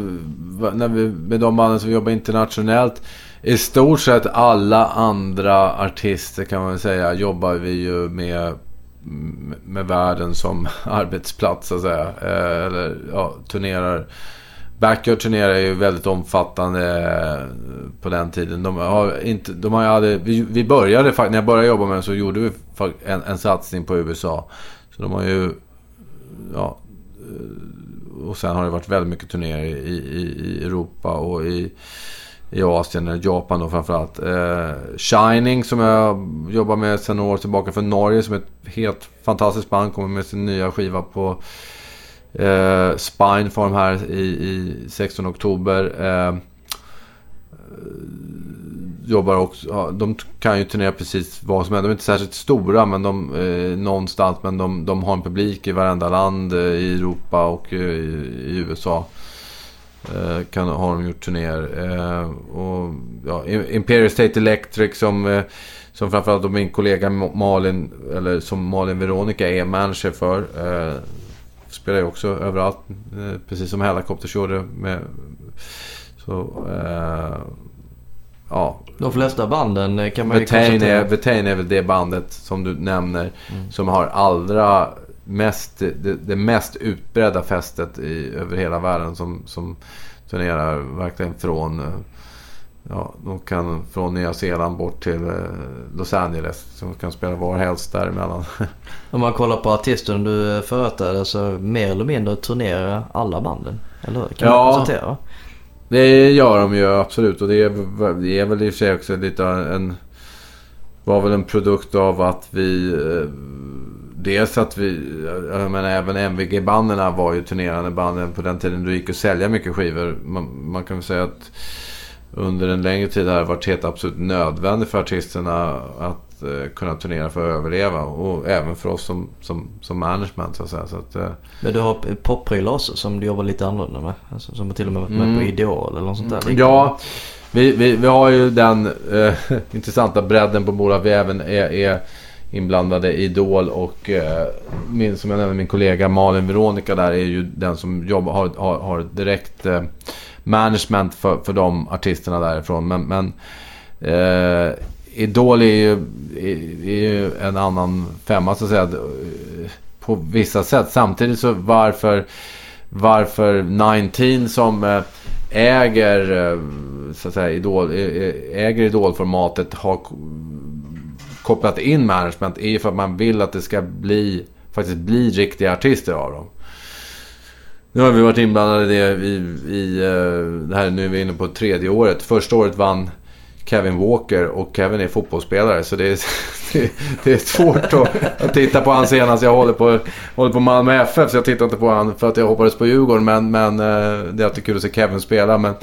när vi, med de banden som jobbar internationellt. I stort sett alla andra artister kan man säga jobbar vi ju med med världen som arbetsplats så att säga. Eh, eller ja, turnerar. Backyard turnerar ju väldigt omfattande eh, på den tiden. De har inte, de har hade, vi, vi började när jag började jobba med dem så gjorde vi en, en satsning på USA. Så de har ju, ja, eh, och sen har det varit väldigt mycket turnéer i, i, i Europa och i, i Asien, Japan då framförallt. Eh, Shining som jag jobbar med sedan några år tillbaka för Norge som är ett helt fantastiskt band. Kommer med sin nya skiva på eh, Spineform här i, i 16 oktober. Eh, Eh, jobbar också, ja, de kan ju turnera precis vad som helst. De är inte särskilt stora men de, eh, någonstans. Men de, de har en publik i varenda land eh, i Europa och eh, i, USA. Eh, kan, har de gjort turnéer. Eh, och, ja, Imperial State Electric som, eh, som framförallt min kollega Malin, eller som Malin Veronica är manager för. Eh, spelar ju också överallt. Eh, precis som Hellacopters gjorde. Med, så, eh, ja, de flesta banden eh, kan man Betain ju konstatera. Är, Betain är väl det bandet som du nämner. Mm. Som har allra mest, det, det mest utbredda fästet i, över hela världen. Som, som turnerar verkligen från, eh, ja, de kan från Nya Zeeland bort till eh, Los Angeles. Som kan spela var helst däremellan. Om man kollar på artisten du företräder så mer eller mindre turnerar alla banden. Eller hur? Kan ja, man konstatera? Det gör de ju absolut och det är, det är väl i och för sig också lite en... Var väl en produkt av att vi... Eh, dels att vi... Jag menar även MVG-banden var ju turnerande banden på den tiden då det gick att sälja mycket skivor. Man, man kan väl säga att under en längre tid har det varit helt absolut nödvändigt för artisterna att eh, kunna turnera för att överleva. Och även för oss som, som, som management så att säga. Så att, eh. Men du har popprylar också som du jobbar lite annorlunda med? Alltså, som till och med varit med mm. på Idol eller något sånt där? Ja, vi, vi, vi har ju den eh, intressanta bredden på bolaget. Vi även är, är inblandade i Idol och eh, min, som jag nämnde min kollega Malin Veronica där är ju den som jobbar, har, har, har direkt eh, management för, för de artisterna därifrån. Men, men eh, Idol är ju, är ju en annan femma så att säga. På vissa sätt. Samtidigt så varför, varför 19 som eh, äger, eh, så att säga, Idol, eh, äger idolformatet har kopplat in management är ju för att man vill att det ska bli faktiskt bli riktiga artister av dem. Nu har vi varit inblandade i det i, i det här, nu är vi inne på tredje året. Första året vann Kevin Walker och Kevin är fotbollsspelare. Så det är, det, det är svårt att, att, titta på han senast. Jag håller på, håller på Malmö FF så jag tittar inte på han för att jag hoppades på Djurgården. Men, men eh, det är alltid kul att se Kevin spela. Men,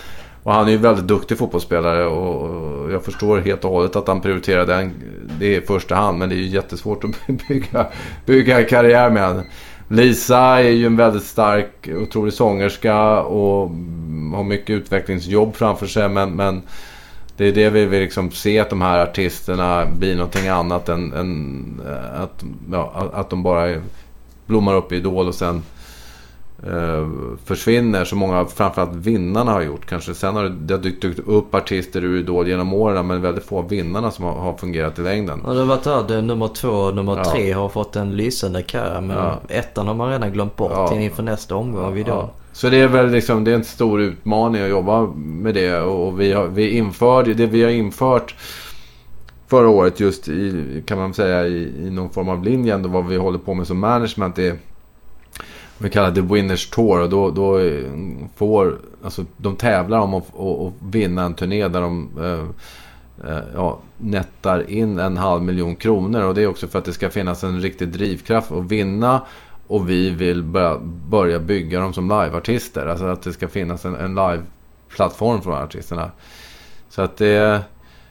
och han är ju väldigt duktig fotbollsspelare och jag förstår helt och hållet att han prioriterar den det är i första hand. Men det är ju jättesvårt att bygga, bygga karriär med honom. Lisa är ju en väldigt stark, otrolig sångerska och har mycket utvecklingsjobb framför sig. Men, men det är det vi vill liksom se att de här artisterna blir någonting annat än, än att, ja, att de bara blommar upp i Idol och sen eh, försvinner. Så många, framförallt vinnarna har gjort. Kanske sen har det, dykt upp artister ur Idol genom åren. Men väldigt få av vinnarna som har, har fungerat i längden. Ja, det har varit här, nummer två och nummer ja. tre har fått en lysande karriär. Men ja. ettan har man redan glömt bort ja. inför nästa omgång av Idol. Så det är väl liksom, det är en stor utmaning att jobba med det. Och vi har, vi införde, det vi har infört förra året just i, kan man säga, i, i någon form av linje ändå vad vi håller på med som management är vi kallar det Winners Tour och då, då eh, får, alltså de tävlar om att, att, vinna en turné där de eh, eh, ja, nättar in en halv miljon kronor. Och det är också för att det ska finnas en riktig drivkraft att vinna. Och vi vill börja, börja bygga dem som liveartister. Alltså att det ska finnas en, en för de här artisterna. Så att det...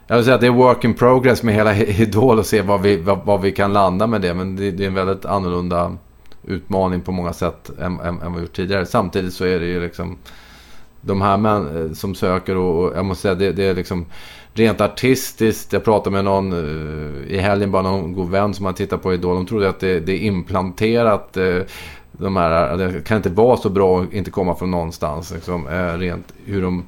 Jag vill säga att det är work in progress med hela Idol och se vad vi, vad, vad vi kan landa med det. Men det, det, är en väldigt annorlunda utmaning på många sätt än, än, än vad vi gjort tidigare. Samtidigt så är det ju liksom de här män eh, som söker och, och jag måste säga det, det, är liksom rent artistiskt. Jag pratade med någon eh, i helgen, bara någon god vän som har tittat på Idol. De trodde att det, det är implanterat. Eh, de här, eh, det kan inte vara så bra att inte komma från någonstans. Liksom, rent hur de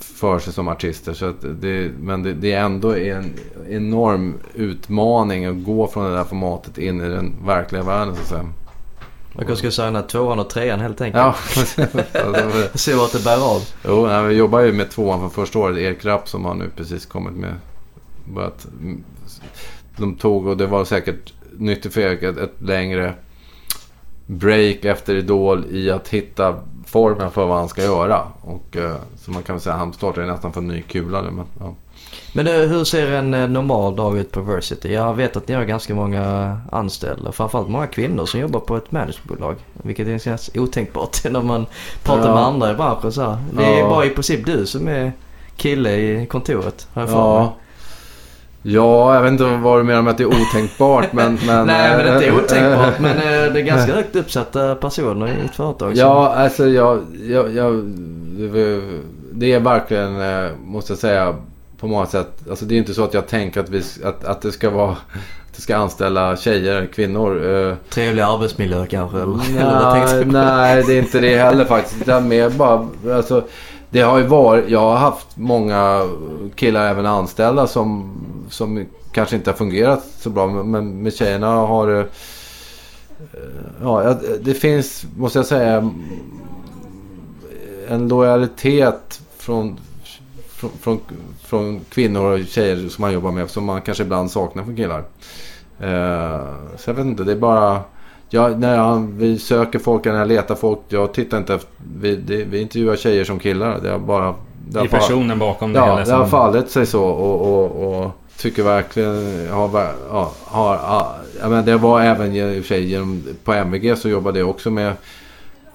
för sig som artister. Så det, men det, det, är ändå en enorm utmaning att gå från det där formatet in i den verkliga världen så att säga. Man kanske ska signa tvåan och trean helt enkelt. Ja. Se vart det bär av. Jo, nej, vi jobbar ju med tvåan från första året. Erik Rapp som har nu precis kommit med. Börjat, de tog och det var säkert nyttigt för Erik ett, ett längre break efter Idol i att hitta formen för vad han ska göra. Och, eh, så man kan väl säga att han startar nästan för en ny kula nu. Men, ja. Men eh, hur ser en eh, normal dag ut på Versity? Jag vet att ni har ganska många anställda. Framförallt många kvinnor som jobbar på ett managementbolag. Vilket känns otänkbart när man pratar ja. med andra i branschen. Så här. Det är ja. bara i princip du som är kille i kontoret. Har jag ja. Ja, jag vet inte vad du menar med att det är otänkbart. men, men, Nej, men det är inte otänkbart. men det är ganska högt uppsatta personer i ett företag. Ja, alltså jag, jag, jag, Det är verkligen, eh, måste jag säga, på många sätt. Alltså det är inte så att jag tänker att, vi, att, att det ska vara... Att det ska anställa tjejer, kvinnor. Eh. Trevlig arbetsmiljö kanske? Eller, nej, eller nej, det är inte det heller faktiskt. Utan mer bara... Alltså, det har ju varit, jag har haft många killar även anställda som, som kanske inte har fungerat så bra. Men med tjejerna har det... Ja, det finns, måste jag säga, en lojalitet från, från, från, från kvinnor och tjejer som man jobbar med som man kanske ibland saknar från killar. Eh, så jag vet inte, det är bara... Ja, när jag, vi söker folk, när jag letar folk. Jag tittar inte efter... Vi, det, vi intervjuar tjejer som killar. Det är bara... Det är personen bakom det Ja, hela det har fallit sig så. Och, och, och tycker verkligen... Har, ja, har, ja, men det var även i och för sig genom, på MVG så jobbade jag också med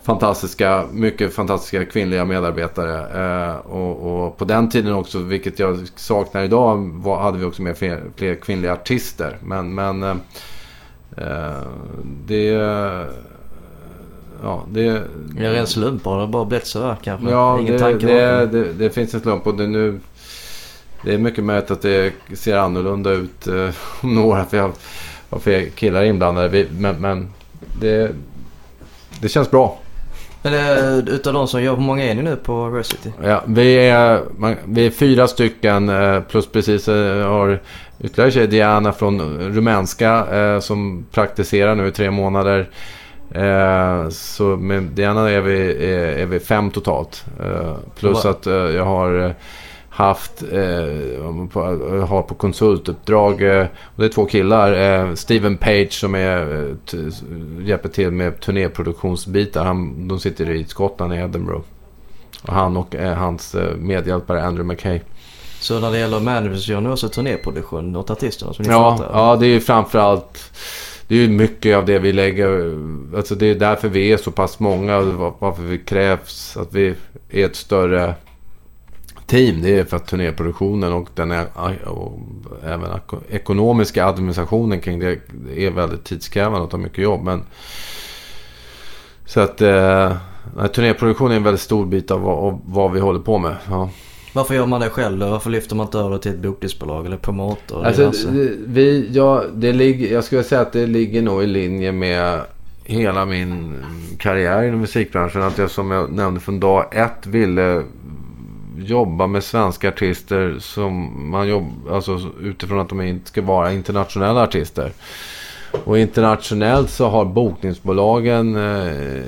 fantastiska, mycket fantastiska kvinnliga medarbetare. Eh, och, och, på den tiden också, vilket jag saknar idag, var, hade vi också med fler, fler kvinnliga artister. Men, men eh, Eh, det... Ja, det... Det är en slump. Har det bara blivit så här kanske? Ja, Ingen det, tanke det, det, det, finns en slump och det nu... Det är mycket möjligt att det ser annorlunda ut eh, om några vi har, har fler killar inblandade. Vi, men, men det, det känns bra. Men äh, utav de som jobbar, hur många är ni nu på Versity? Ja, vi är, man, vi är fyra stycken plus precis har ytterligare tjej, Diana från rumänska eh, som praktiserar nu i tre månader. Eh, så med Diana är vi, är, är vi fem totalt. Eh, plus att eh, jag har haft, eh, på, har på konsultuppdrag. Eh, och det är två killar. Eh, Steven Page som är, eh, hjälper till med turnéproduktionsbitar. Han, de sitter i Skottland i Edinburgh. Och han och eh, hans eh, medhjälpare Andrew McKay. Så när det gäller managers gör ni också turnéproduktion åt artisterna som ni Ja, ja, det är ju framförallt... Det är ju mycket av det vi lägger... Alltså det är därför vi är så pass många. Varför vi krävs att vi är ett större team. Det är för att turnéproduktionen och den är, och även eko- ekonomiska administrationen kring det är väldigt tidskrävande och tar mycket jobb. Men, så att eh, turnéproduktion är en väldigt stor bit av vad, av vad vi håller på med. Ja. Varför gör man det själv då? Varför lyfter man inte över till ett bokningsbolag eller promotor? Alltså, det- vi, ja, det ligger, jag skulle säga att det ligger nog i linje med hela min karriär inom musikbranschen. Att jag som jag nämnde från dag ett ville jobba med svenska artister som man jobbar alltså utifrån att de inte ska vara internationella artister. Och internationellt så har bokningsbolagen, eh,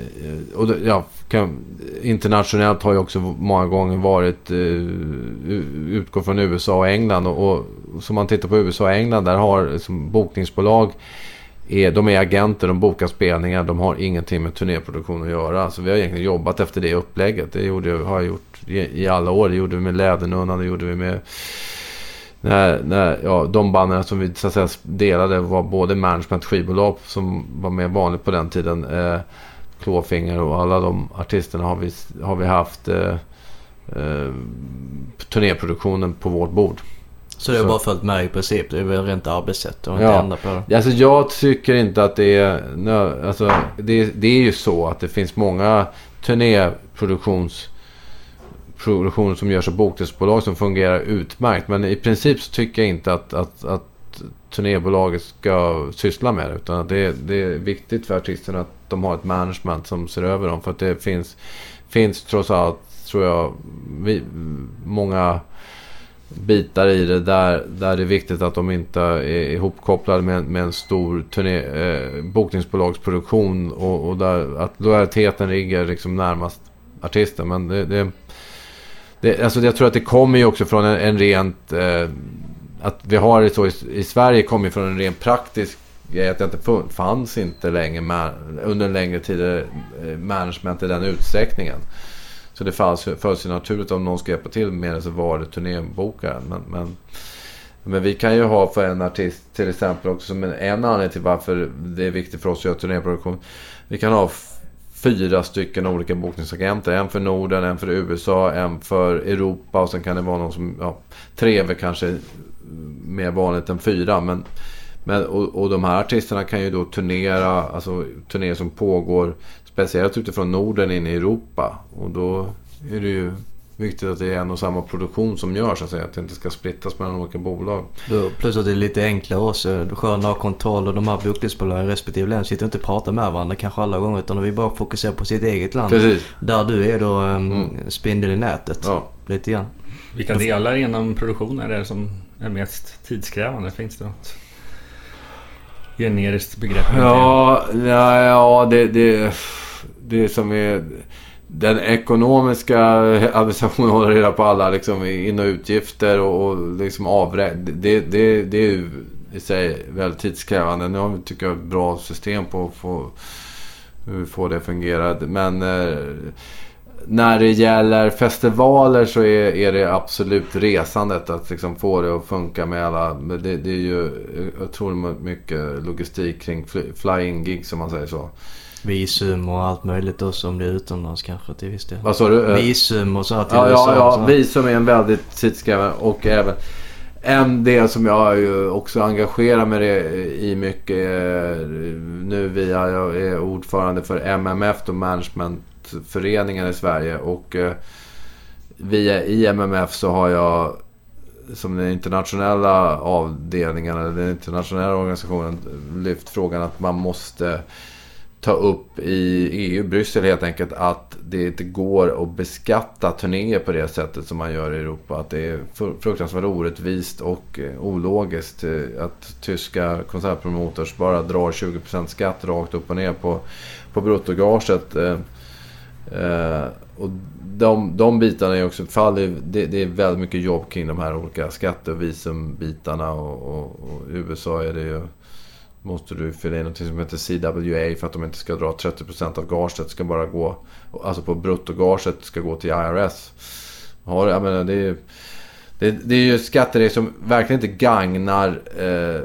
och ja, kan, internationellt har ju också många gånger varit, eh, utgår från USA och England. Och, och som man tittar på USA och England, där har som bokningsbolag, är, de är agenter, de bokar spelningar, de har ingenting med turnéproduktion att göra. Så vi har egentligen jobbat efter det upplägget. Det gjorde, har jag gjort i, i alla år. Det gjorde vi med Lädernunnan, det gjorde vi med när, när, ja, de banden som vi så att säga, delade var både management skivbolag som var mer vanligt på den tiden. Eh, Klåfinger och alla de artisterna har vi, har vi haft eh, eh, turnéproduktionen på vårt bord. Så det har bara följt med i princip? Det är väl rent arbetssätt och inte Ja. ändra på det? Alltså jag tycker inte att det är... nö- Alltså, det, det är ju så att det finns många turnéproduktions produktioner som görs av bokningsbolag som fungerar utmärkt. Men i princip så tycker jag inte att, att, att turnébolaget ska syssla med det. Utan det, det är viktigt för artisterna att de har ett management som ser över dem. För att det finns, finns trots allt, tror jag, vi, många bitar i det där, där det är viktigt att de inte är ihopkopplade med, med en stor turné, eh, bokningsbolagsproduktion och, och där att lojaliteten ligger liksom närmast artisten. Men det, det, det, alltså jag tror att det kommer ju också från en, en rent... Eh, att vi har det så i, i Sverige kommer ju från en rent praktisk grej. Att det inte fanns inte länge under en längre tid eh, management i den utsträckningen. Så det ju- föll sig naturligt om någon ska hjälpa till med det så var det turnébokaren. Men, men, men vi kan ju ha för en artist till exempel också som en, en anledning till varför det är viktigt för oss att göra turnéproduktion. Vi kan ha fyra stycken olika bokningsagenter. En för Norden, en för USA, en för Europa och sen kan det vara någon som... Ja, tre är väl kanske mer vanligt än fyra. Men, men, och, och de här artisterna kan ju då turnera, alltså turnéer som pågår speciellt utifrån Norden in i Europa. Och då är det ju viktigt att det är en och samma produktion som görs, så att det inte ska splittas mellan olika bolag. Då, plus att det är lite enklare också. Skönt att ha kontroll och de här bokningsbolagen i respektive länder sitter inte och pratar med varandra kanske alla gånger utan vi bara fokuserar på sitt eget land. Precis. Där du är då um, Mm. spindel i nätet. Ja. Lite grann. Vilka delar inom produktionen är det som är mest tidskrävande? Finns det något generiskt begrepp? Ja, ja, ja det, det, det som är... Den ekonomiska administrationen håller reda på alla liksom, in och utgifter och, och liksom avrä... Det, det, det är ju i sig väldigt tidskrävande. Nu har vi, tycker jag, ett bra system på att få, hur får det att fungera. Men eh, när det gäller festivaler så är, är det absolut resandet att liksom få det att funka med alla. Men det, det är ju otroligt mycket logistik kring fly, flying gig som man säger så. Visum och allt möjligt också om det är utomlands kanske till viss del. Vad sa du? Visum och så här till Ja, USA. ja, ja, visum är en väldigt tidskrävande och även en del som jag ju också engagerar mig i mycket nu via, jag är ordförande för MMF, då Managementföreningen i Sverige och eh, via i MMF så har jag som den internationella avdelningen eller den internationella organisationen lyft frågan att man måste ta upp i EU, Bryssel helt enkelt, att det inte går att beskatta turnéer på det sättet som man gör i Europa. Att det är fruktansvärt orättvist och eh, ologiskt eh, att tyska konsertpromotors bara drar 20% skatt rakt upp och ner på, på bruttogaget. eh, eh och de, de bitarna är också faller, fall. Det, det är väldigt mycket jobb kring de här olika skatte och visumbitarna. Och, och, och i USA är det ju... Måste du fylla i något som heter CWA för att de inte ska dra 30% av gaget. Ska bara gå... Alltså på bruttogaget ska gå till IRS. Har, jag menar, det är det, det är ju skatter som verkligen inte gagnar eh,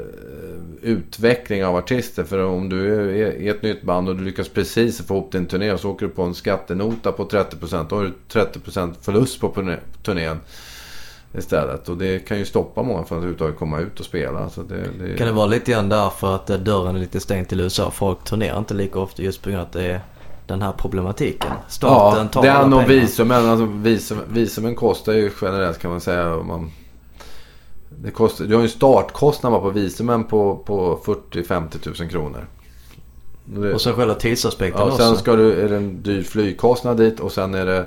utveckling av artister. För om du är i ett nytt band och du lyckas precis få ihop din turné och så åker du på en skattenota på 30%. Då har du 30% förlust på turnén istället. Och det kan ju stoppa många från att överhuvudtaget komma ut och spela. Så det, det... Kan det vara lite grann därför att dörren är lite stängd till USA? Folk turnerar inte lika ofta just på grund av att det är den här problematiken. Staten ja, tar den och visumen. Alltså visum, visumen kostar ju generellt kan man säga. Man, det kostar, du har ju en startkostnad på visumen på, på 40-50 tusen kronor. Det, och sen själva tidsaspekten ja, också. Sen ska du, är det en dyr flygkostnad dit och sen är det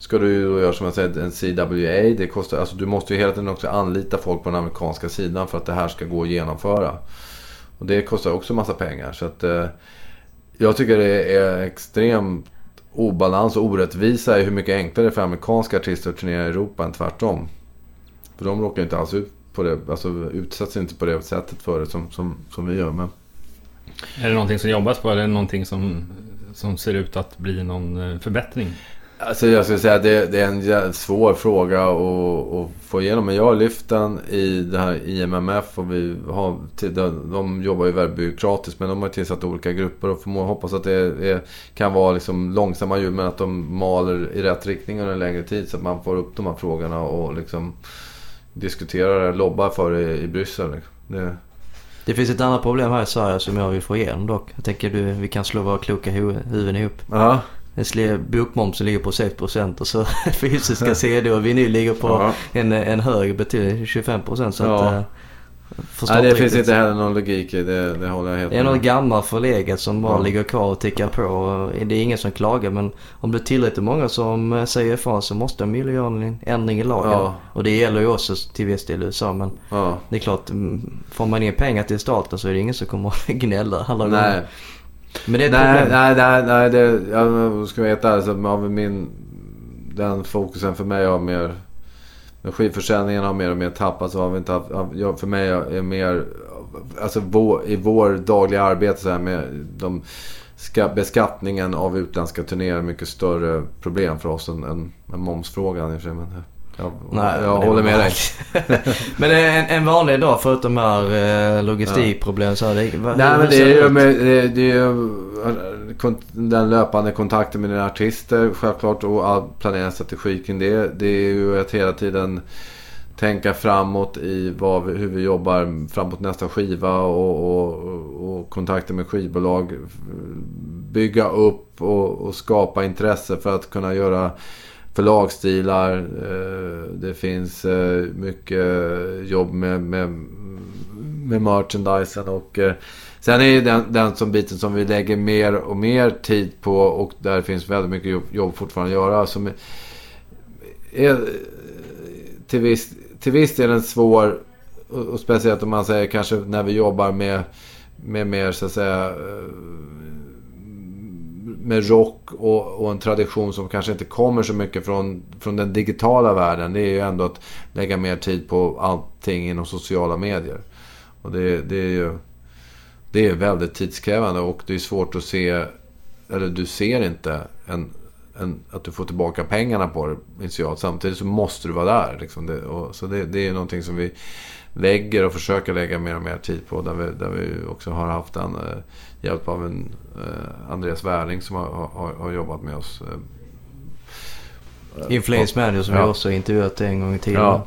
Ska du då göra som jag säger en CWA. Det kostar, alltså du måste ju hela tiden också anlita folk på den amerikanska sidan för att det här ska gå att genomföra. Och det kostar också massa pengar. Så att, eh, jag tycker det är extremt obalans och orättvisa i hur mycket enklare det är för amerikanska artister att turnera i Europa än tvärtom. För de råkar inte alls ut på det, alltså utsätts inte på det sättet för det som, som, som vi gör. Men... Är det någonting som jobbas på eller är det någonting som, som ser ut att bli någon eh, förbättring? Alltså jag skulle säga att det, det är en svår fråga att, att, få igenom. Men jag har lyft den i det här IMMF och vi har, de, de jobbar ju väldigt byråkratiskt men de har tillsatt olika grupper och får hoppas att det är, kan vara liksom långsamma ljud men att de maler i rätt riktning under en längre tid så att man får upp de här frågorna och liksom diskuterar det, lobbar för det i, i Bryssel. Det, det finns ett annat problem här i Sverige som jag vill få igenom dock. Jag tänker du, vi kan slå våra kloka huvuden ihop. Ja. Bokmomsen ligger på 6% och så fysiska CD och vinyl ligger på ja. en, en hög betydligt 25% så ja. att... Äh, Nej, det finns inte heller någon logik i det. Det håller jag helt Det är något gammalt förlegat som bara ja. ligger kvar och tickar på. Det är ingen som klagar men om det är tillräckligt många som eh, säger ifrån så måste de ju göra en ändring i lagen. Ja. Och det gäller ju också till viss del i USA men ja. det är klart, mm, får man in pengar till staten så är det ingen som kommer att gnälla alla gånger. Nej. Men det är nej. Nej, nej, nej. Det, jag ska vara helt ärlig så av min... Den fokusen för mig har mer... När skivförsäljningen har mer och mer tappat så har vi inte haft... Jag, för mig är mer... Alltså vår, i vår dagliga arbete så här med de, ska, beskattningen av utländska turnéer mycket större problem för oss än, än, än momsfrågan i och för sig. Jag, Nej, jag håller med dig. men en, en vanlig dag förutom här eh, logistikproblem så är det... Vad, Nej men det är ju med, det, det är den löpande kontakten med dina artister självklart och all planeringsstrategi kring det. Det är ju att hela tiden tänka framåt i vad hur vi jobbar framåt nästa skiva och, och, och kontakter med skivbolag. Bygga upp och, och skapa intresse för att kunna göra förlagsstilar. Eh, det finns eh, mycket jobb med, med, med merchandisen och eh, sen är den, den som biten som vi lägger mer och mer tid på och där finns väldigt mycket jobb, jobb fortfarande att göra. Som är, till, viss, till viss del en svår och speciellt om man säger kanske när vi jobbar med, med mer så att säga med rock och, och, en tradition som kanske inte kommer så mycket från, från den digitala världen. Det är ju ändå att lägga mer tid på allting inom sociala medier. Och det, det är ju det är väldigt tidskrävande och det är svårt att se, eller du ser inte en, en, att du får tillbaka pengarna på det initialt. Samtidigt så måste du vara där. Liksom det, och, så det, det är någonting som vi lägger och försöker lägga mer och mer tid på. Där vi, där vi också har haft en eh, hjälp av en eh, Andreas Wärling som har, har, har, jobbat med oss. Eh, Influence Manager som ja. vi också intervjuat en gång i tiden. Ja.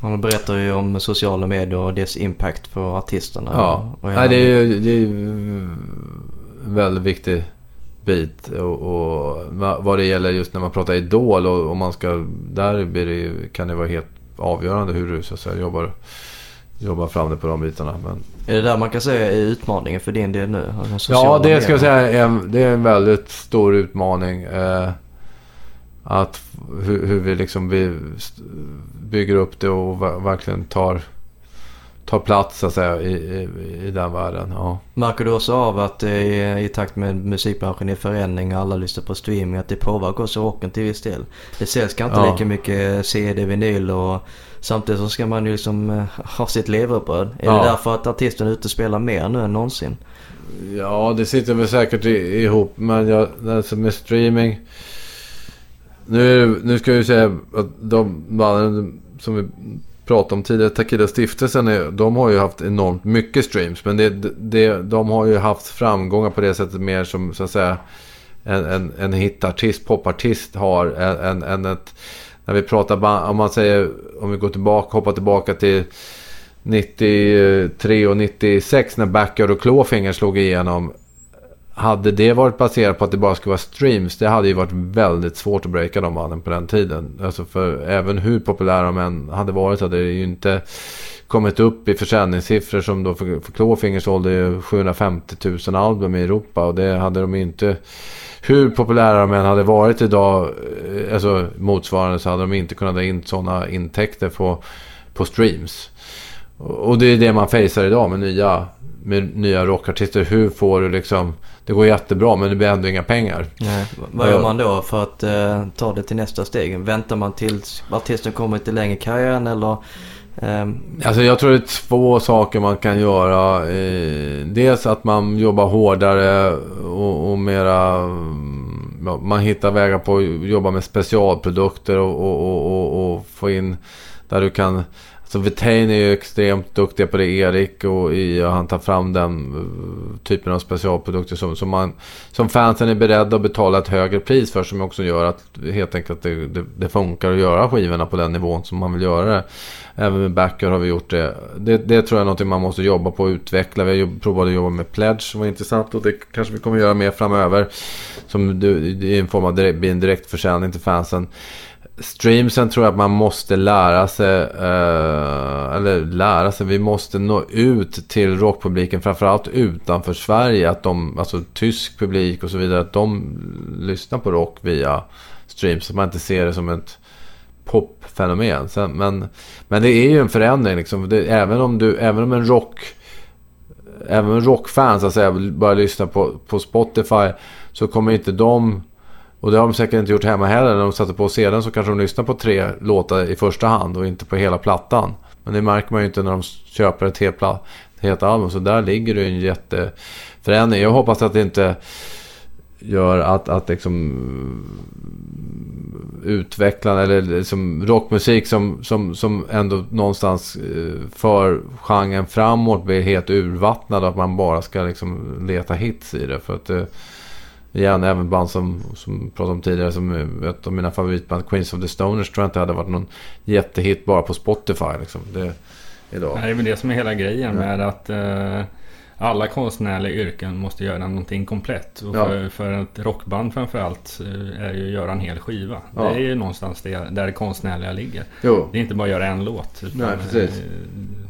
Han berättar ju om sociala medier och dess impact på artisterna. Ja, och Nej, det är ju det är en väldigt viktig bit. Och, och, vad det gäller just när man pratar Idol och om man ska... Där blir det, kan det vara helt avgörande hur du så att säga, jobbar, jobbar fram det på de bitarna. Men... Är det där man kan säga är utmaningen för din del nu? Ja, det ska jag säga är det är en väldigt stor utmaning. Eh, att hur, hur, vi liksom vi bygger upp det och verkligen tar, tar plats så att säga i, i, i den världen. Ja. Märker du också av att är i takt med musikbranschen i förändring och alla lyssnar på streaming att det påverkar också rocken till viss del? Det säljs kanske inte Ja. lika mycket CD, vinyl och samtidigt så ska man ju liksom eh, ha sitt levebröd. Är Ja. det därför att artisten är ute och spelar mer nu än någonsin? Ja, det sitter väl säkert ihop. Men jag, alltså med streaming. Nu, nu ska jag ju säga att de banden som vi pratade om tidigare, Takida Stiftelsen, är, de har ju haft enormt mycket streams. Men det, det, de har ju haft framgångar på det sättet mer som så att säga en, en, en hitartist, popartist har än, än ett... När vi pratar om man säger, om vi går tillbaka, hoppar tillbaka till 93 och 96 när Backyard och Clawfinger slog igenom. Hade det varit baserat på att det bara skulle vara streams, det hade ju varit väldigt svårt att breaka de banden på den tiden. Alltså för även hur populära de än hade varit hade det ju inte kommit upp i försäljningssiffror som då för, för Clawfinger sålde ju 750 000 album i Europa och det hade de inte... Hur populära de än hade varit idag, eh, alltså motsvarande, så hade de inte kunnat dra in sådana intäkter på, på streams. Och det är det man facear idag med nya, med nya rockartister. Hur får du liksom... Det går jättebra men det blir ändå inga pengar. Nej. Vad gör man då för att eh, ta det till nästa steg? Väntar man tills artisten kommer lite längre i karriären eller? Ehm. Alltså jag tror det är två saker man kan göra. Eh, dels att man jobbar hårdare och, och mera... Mm, man hittar vägar på att jobba med specialprodukter och, och, och, och få in där du kan... Så Vitain är ju extremt duktiga på det, Erik, och i, och han tar fram den eh, typen av specialprodukter som, som, man, som fansen är beredda att betala ett högre pris för. Som också gör att helt enkelt det, det, det funkar att göra skivorna på den nivån som man vill göra det. Även med Backer har vi gjort det. det. Det tror jag är något man måste jobba på och utveckla. Vi har provat att jobba med Pledge som var intressant och det kanske vi kommer göra mer framöver. Som du- i en form av direkt, blir en direktförsäljning till fansen. Streamsen tror jag att man måste lära sig, eh, eller lära sig, vi måste nå ut till rockpubliken, framförallt utanför Sverige. Att de, alltså tysk publik och så vidare, att de lyssnar på rock via streams. Så man inte ser det som ett popfenomen. Sen, men, men det är ju en förändring liksom. Det, även, om du, även om en rock... Även rockfans, rockfan så att säga börjar lyssna på, på Spotify så kommer inte de... Och det har de säkert inte gjort hemma heller. När de satte på sedan så kanske de lyssnar på tre låtar i första hand och inte på hela plattan. Men det märker man ju inte när de köper ett helt, ett helt album. Så där ligger det ju en jätteförändring. Jag hoppas att det inte gör att, att liksom utvecklande eller liksom rockmusik som, som, som ändå någonstans eh, för genren framåt blir helt urvattnad. Att man bara ska liksom leta hits i det. För att det, igen, även band som, som pratade om tidigare som ett av mina favoritband, Queens of the Stoners, tror jag inte hade varit någon jättehit bara på Spotify. Liksom. Det, idag. Det är väl det som är hela grejen med att eh, alla konstnärliga yrken måste göra någonting komplett. Och Ja. för, för ett rockband framförallt eh, är ju att göra en hel skiva. Ja. Det är ju någonstans det, där det konstnärliga ligger. Jo. Det är inte bara att göra en låt. Nej, eh,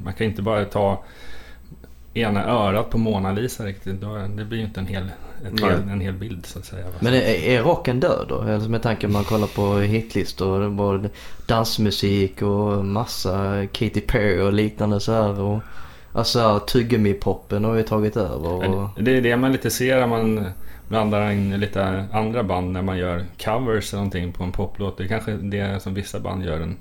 Man kan inte bara ta ena örat på Mona Lisa riktigt. Det blir ju inte en hel, hel, en hel bild så att säga. Men är, är rocken död då? Alltså med tanke på att man kollar på hitlistor. Var dansmusik och massa Katy Perry och liknande så här. Och, alltså tuggummi-poppen har ju tagit över. Och, Det är det man lite ser när man blandar in lite andra band när man gör covers eller någonting på en poplåt. Det är kanske det som vissa band gör en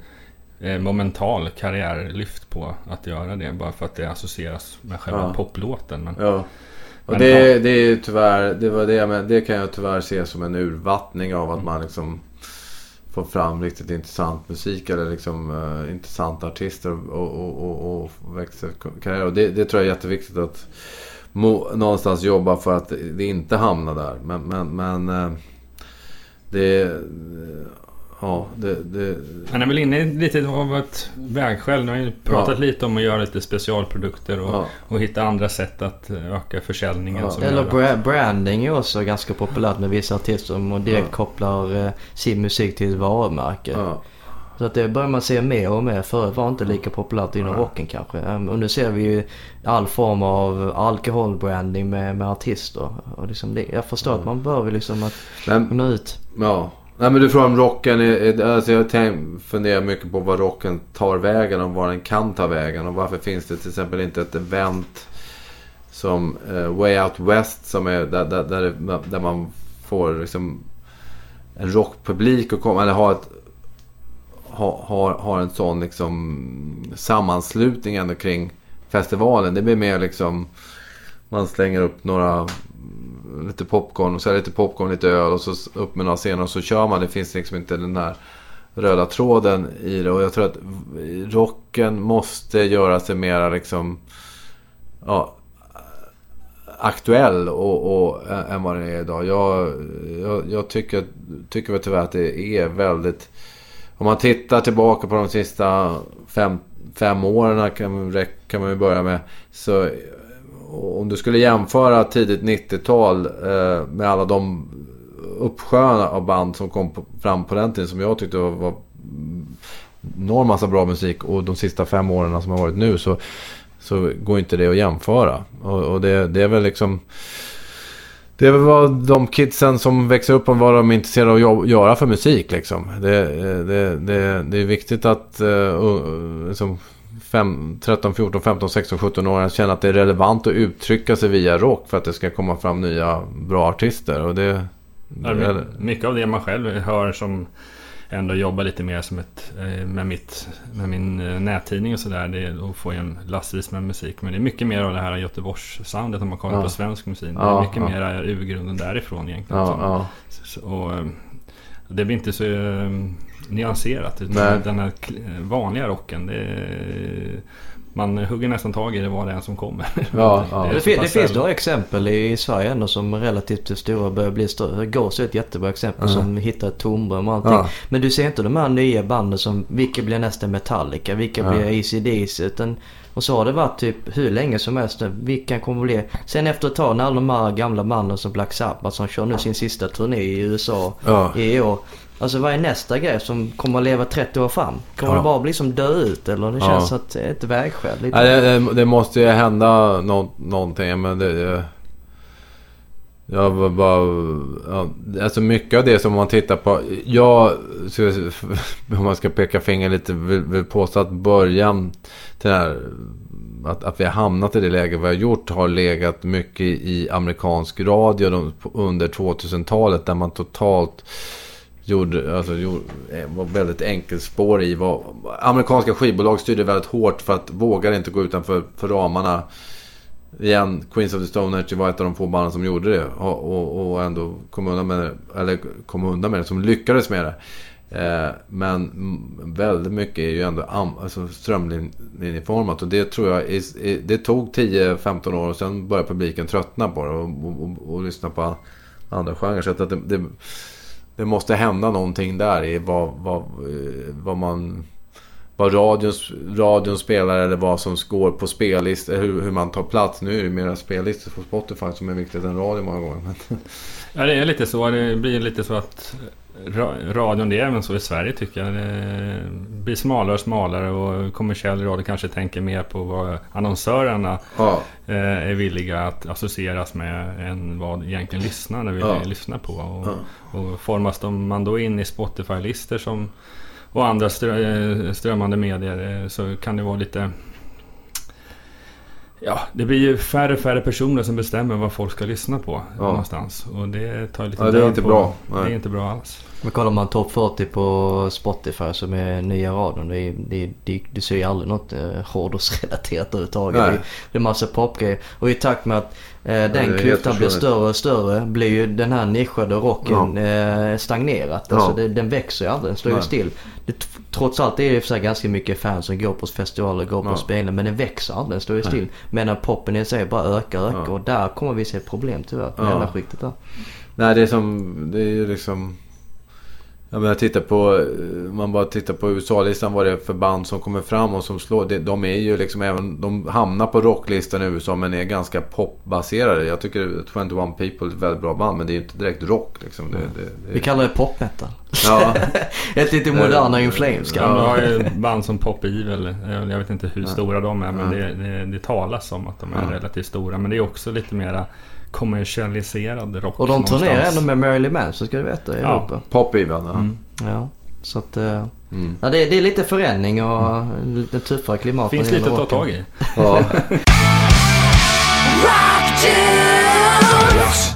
momental karriärlyft på att göra det. Bara för att det associeras med själva Ja. poplåten. Men, Ja. Och Men det, det är ju tyvärr, det var det men, det kan jag tyvärr se som en urvattning av att man liksom får fram riktigt intressant musik eller liksom eh, intressanta artister och, och, och, och växer karriär. Och det, det tror jag är jätteviktigt att mo, någonstans jobba för att det inte hamnar där. Men, men, men eh, det... Ja, det... det han är väl inne lite av ett vägskäl. Nu har ju pratat lite om att göra lite specialprodukter och, ja, och hitta andra sätt att eh, öka försäljningen. Ja. som Eller bra- branding är också ganska populärt med vissa artister som direkt Ja. kopplar eh, sin musik till ett varumärke. ja, Så att det börjar man se mer och mer. Förut var inte lika populärt inom rocken kanske. Ehm, Och nu ser vi ju all form av alkoholbranding med, med artister. Och liksom det, jag förstår att man behöver liksom att men nå ut. Ja, Nej men du frågar om rocken. Är, alltså jag tänk, funderar mycket på vad rocken tar vägen och var den kan ta vägen. Och varför finns det till exempel inte ett event som uh, Way Out West som är där, där, där, där man får liksom en rockpublik och komma, eller ha ett har, har, har en sån liksom sammanslutning ändå kring festivalen. Det blir mer liksom man slänger upp några lite popcorn och så lite popcorn, lite öl och så upp med några scener och så kör man. Det finns liksom inte den här röda tråden i det. Och jag tror att rocken måste göra sig mera liksom ja, aktuell och, och, än vad den är idag. Jag, jag, jag tycker, tycker väl tyvärr att det är väldigt... Om man tittar tillbaka på de sista fem, fem åren kan, kan man ju börja med. Så om du skulle jämföra tidigt 90-tal eh, med alla de uppsjöar av band som kom fram på den tiden som jag tyckte var, var enorm massa bra musik och de sista fem åren som har varit nu så, så går inte det att jämföra. Och, och det, det, är väl liksom... Det är väl vad de kidsen som växer upp och vad de är intresserade av att göra för musik liksom. Det, eh, det, det, det är viktigt att uh, liksom, fem, 13, 14, 15, 16, 17 år känner att det är relevant att uttrycka sig via rock för att det ska komma fram nya bra artister. Och det, ja, mycket av det man själv hör som ändå jobbar lite mer som ett, eh, med, mitt, med min eh, nättidning och sådär. Det är att få en lastvis med musik. Men det är mycket mer av det här Göteborgs-soundet om man kollar ja. på svensk musik. Det är ja, mycket ja. mer urgrunden därifrån egentligen. Ja, så, och, eh, det blir inte så nyanserat. Utan den här vanliga rocken. Det är, man hugger nästan tag i det vad det är som kommer. Ja, ja. Det, det, det finns några exempel i Sverige ändå som relativt stora börjar bli större. Gås är ett jättebra exempel mm. som hittar ett tomrum och allting. Ja. Men du ser inte de här nya banden som vilka blir nästa Metallica, vilka ja. blir ACDC. Utan, och så har det varit typ hur länge som helst. Vilka kommer bli? Sen efter ett tag när alla de här gamla banden som Black Sabbath som kör nu sin sista turné i USA ja. i år. Alltså vad är nästa grej som kommer att leva 30 år fram? Kommer ja. det bara bli som dö ut eller? Det känns ja. att det är ett vägskäl. Lite. Ja, det, det, måste ju hända nå, någonting men det... Jag bara... Ja, alltså mycket av det som man tittar på. Jag, om man ska peka finger lite, vill, vill påstå att början till här, att, att vi har hamnat i det läge vi har gjort har legat mycket i amerikansk radio under 2000-talet. Där man totalt gjorde, alltså, gjorde, eh, var väldigt enkelspår i vad amerikanska skivbolag styrde väldigt hårt för att vågade inte gå utanför för ramarna. Igen, Queens of the Stone Age var ett av de få banden som gjorde det och, och, och ändå kom undan med det, eller kom undan med det, som lyckades med det. Eh, men väldigt mycket är ju ändå alltså strömlinjeformat och det tror jag är, det tog 10-15 år och sen började publiken tröttna på det och, och, och, och lyssna på andra genrer. Så att det, det det måste hända någonting där i vad, vad, eh, vad man... Vad radion, radion spelar eller vad som går på spellistor. Eh, hur, hur man tar plats. Nu är det mera spellistor på Spotify som är viktigt än radio många gånger. ja, det är lite så. Det blir lite så att radion, det är även så i Sverige tycker jag. Det blir smalare och smalare och kommersiell radio kanske tänker mer på vad annonsörerna ja. Eh, är villiga att associeras med än vad egentligen lyssnarna vill ja. lyssna på. Och, ja. och formas man då in i Spotify-listor som och andra eh, strömmande medier eh, så kan det vara lite Ja, det blir ju färre och färre personer som bestämmer vad folk ska lyssna på ja. någonstans. Och det tar lite ja, det är inte på. bra. Nej. Det är inte bra alls. Men kollar man topp 40 på Spotify som är nya radion. Det, det, det, du ser ju aldrig något eh, hårdrocksrelaterat överhuvudtaget. Det, det är massa popgrejer. Och i takt med att eh, den klyftan blir större och större blir ju den här nischade rocken ja. eh, stagnerat. Alltså ja. det, den växer ju aldrig, den står ju still. Det, trots allt är det för sig ganska mycket fans som går på festivaler, går på ja. spelningar. Men den växer aldrig, den står ju still. Medan poppen i sig bara ökar, ökar. Ja. Och där kommer vi se problem tyvärr. Ja. Mellanskiktet där. Nej det är som, det är ju liksom jag menar, titta på, eh, man bara tittar på USA-listan vad det är för band som kommer fram och som slår. De är ju liksom även, de hamnar på rocklistan i USA men är ganska popbaserade. Jag tycker 21 People är ett väldigt bra band men det är ju inte direkt rock liksom. Det, det, det... Vi kallar det popmetal. Ja. ett lite modernare In Flames. Ja, vi har ju band som Pop Evil. Jag vet inte hur stora de är men det, det, det talas om att de är relativt stora. Men det är också lite mera kommersialiserad rock. Och de turnerar ändå med Marilyn Manson ska du veta i Ja. Europa. Ja. Mm. Ja. Så att... eh, Mm. Ja, det, det är lite förändring och lite tuffare klimat. Finns lite att ta tag i. Ja.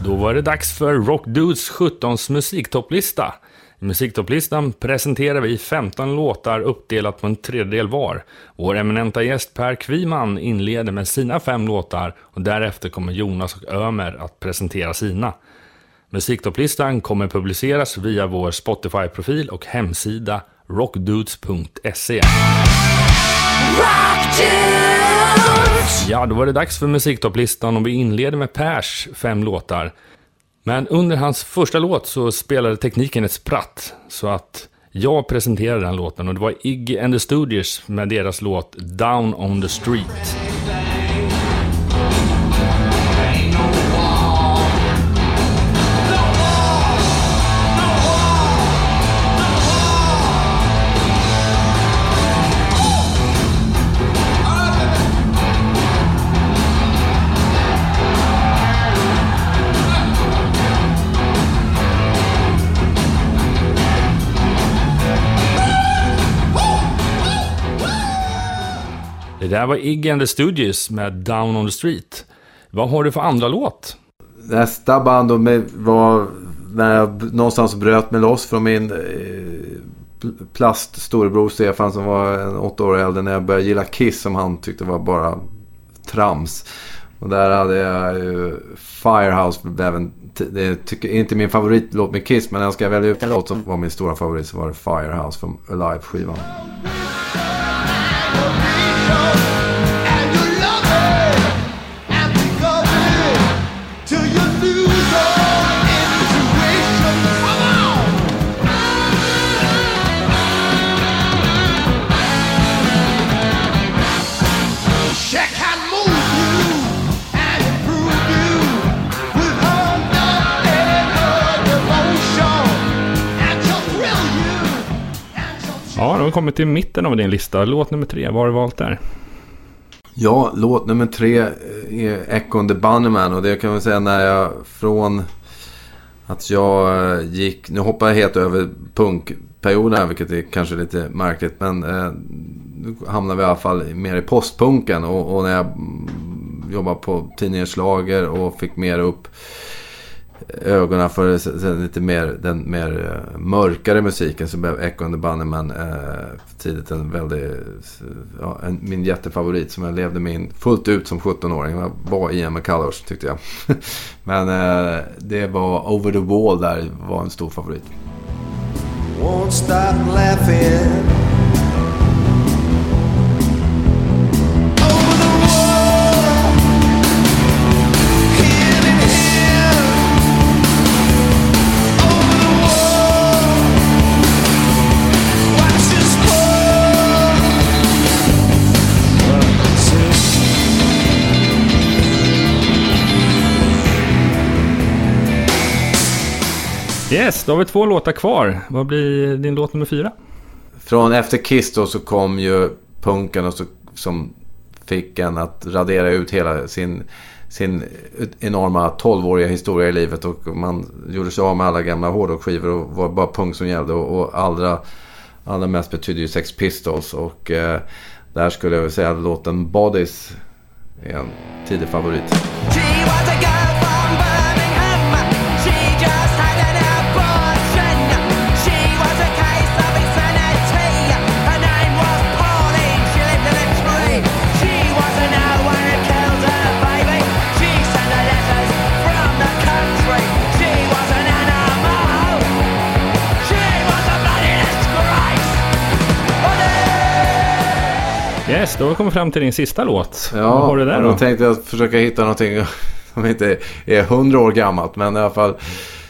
Då var det dags för Rockdudes 17 musiktopplista. I musiktoplistan presenterar vi 15 låtar uppdelat på en tredjedel var. Vår eminenta gäst Per Kviman inleder med sina fem låtar och därefter kommer Jonas och Ömer att presentera sina. Musiktopplistan kommer publiceras via vår Spotify-profil och hemsida rockdudes.se. Ja, då var det dags för musiktopplistan och vi inleder med Pers fem låtar. Men under hans första låt så spelade tekniken ett spratt. Så att jag presenterade den låten och det var Iggy and the Studios med deras låt Down on the Street. Det där var Iggy and the Studios med Down on the Street. Vad har du för andra låt? Nästa band var när jag någonstans bröt mig loss från min eh, plast-storebror Stefan som var en åtta år äldre när jag började gilla Kiss som han tyckte var bara trams. Och där hade jag ju Firehouse. Även, det är inte min favoritlåt med Kiss men när jag ska välja ut en låt som var min stora favorit så var det Firehouse från Alive-skivan. Ja, då har vi kommit till mitten av din lista. Låt nummer tre, vad har du valt där? Ja, låt nummer tre eh, är Echo and the Bunnyman. Och det kan man säga när jag från att jag eh, gick... Nu hoppar jag helt över punkperioden här, vilket är kanske lite märkligt. Men eh, nu hamnar vi i alla fall mer i postpunken. Och, och när jag mm, jobbade på tidningens Schlager och fick mer upp ögonen för s- lite mer, den mer eh, mörkare musiken så blev Echo and the Bunnymen eh, tidigt en väldigt, ja, en, min jättefavorit som jag levde med in fullt ut som 17-åring. Jag var Ian McCullers tyckte jag. Men eh, det var Over the Wall där var en stor favorit. won't stop laughing. Yes, då har vi två låtar kvar. Vad blir din låt nummer fyra? Från efter Kiss då så kom ju punken och så, som fick en att radera ut hela sin, sin enorma 12-åriga historia i livet. Och man gjorde sig av med alla gamla hårdrockskivor och var bara punk som gällde. Och, och allra, allra mest betydde ju Sex Pistols. Och eh, där skulle jag väl säga att låten Bodies är en tidig favorit. Yes, då har vi kommit fram till din sista låt. Ja, vad har du där då? då tänkte jag försöka hitta någonting som inte är hundra år gammalt. Men i alla fall,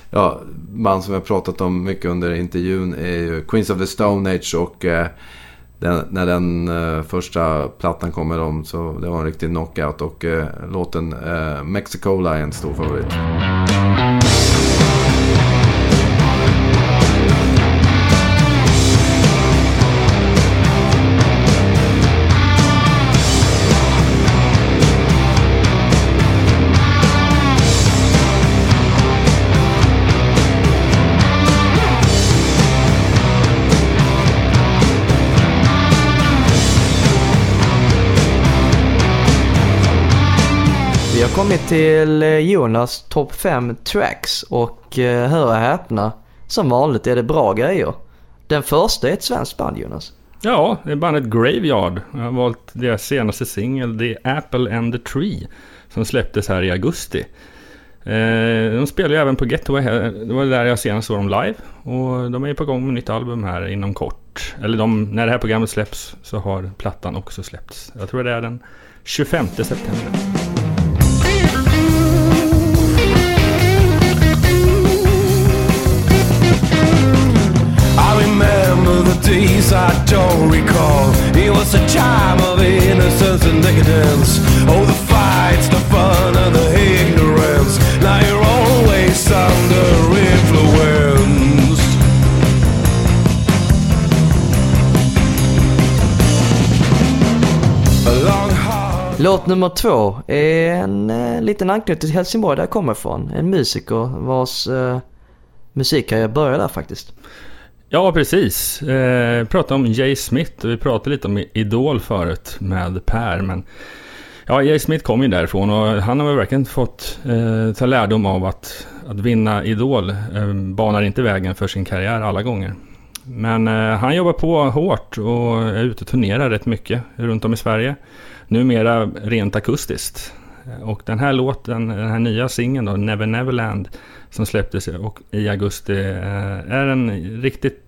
ja, band som jag pratat om mycket under intervjun är ju Queens of the Stone Age. Och eh, den, när den eh, första plattan kom med dem så det var en riktig knockout. Och eh, låten eh, Mexicola är en stor favorit. Kommit till eh, Jonas topp 5 tracks och eh, hör och häpna, som vanligt är det bra grejer. Den första är ett svenskt band Jonas. Ja, det är bandet Graveyard. Jag har valt deras senaste singel, The Apple and the Tree, som släpptes här i augusti. Eh, de spelar ju även på Getaway här. Det var där jag senast såg dem live. Och de är på gång med nytt album här inom kort. Eller de, när det här programmet släpps så har plattan också släppts. Jag tror det är den 25 september. Days I don't recall. It was a time of innocence and decadence. Oh, the fights, the fun, and the ignorance. Now you're always under influence. Låt nummer två är en eh, liten anknytning till Helsingborg där jag kommer ifrån. En musiker vars eh, musikkarriär började där faktiskt. Ja, precis. Eh, pratade om Jay Smith och vi pratade lite om Idol förut med Per. Men ja, Jay Smith kom ju därifrån och han har väl verkligen fått eh, ta lärdom av att, att vinna Idol eh, banar inte vägen för sin karriär alla gånger. Men eh, han jobbar på hårt och är ute och turnerar rätt mycket runt om i Sverige. Numera rent akustiskt. Och den här låten, den här nya singeln då, Never Neverland, som släpptes i augusti, eh, är en riktigt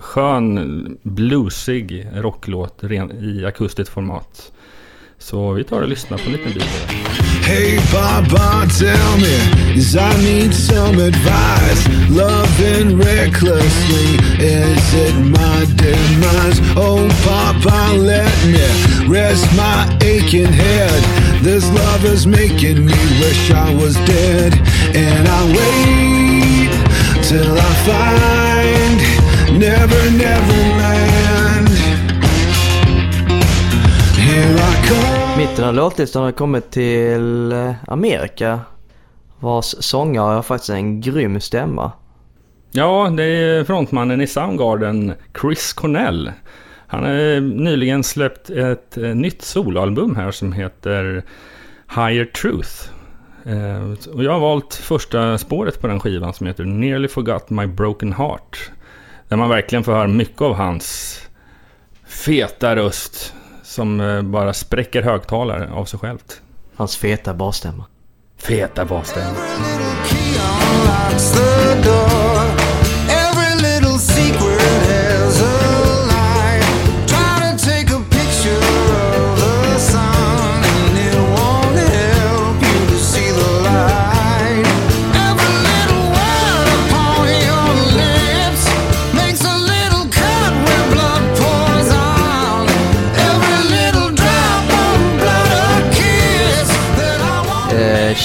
skön, bluesig rocklåt i akustiskt format. Så vi tar och lyssnar på en liten bit. Hey, Baba, tell me, is I need some advice. Loving recklessly, is it my demise? Oh, Papa, let me rest my aching head. This love is making me wish I was dead. And I wait till I find Never, never land. Here I come. Mitten av låtlistan har kommit till eh, Amerika. Vars sångare har faktiskt en grym stämma. Ja, det är frontmannen i Soundgarden, Chris Cornell. Han har nyligen släppt ett eh, nytt soloalbum här som heter Higher Truth. Eh, Och jag har valt första spåret på den skivan som heter Nearly Forgot My Broken Heart. Där man verkligen får höra mycket av hans feta röst som eh, bara spräcker högtalare av sig självt. Hans feta basstämma. Feta basstämma.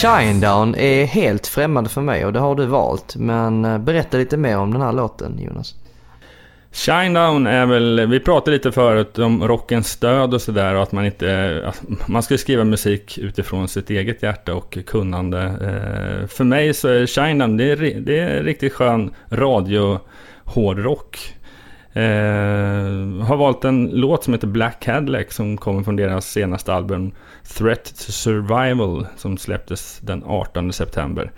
Shinedown är helt främmande för mig och det har du valt. Men eh, berätta lite mer om den här låten Jonas. Shinedown är väl, vi pratade lite förut om rockens stöd och sådär och att man inte, att man ska skriva musik utifrån sitt eget hjärta och kunnande. Eh, för mig så är Shinedown, det är, det är riktigt skön radio hårdrock. Eh, har valt en låt som heter Black Cadillac som kommer från deras senaste album Threat to Survival som släpptes den 18 september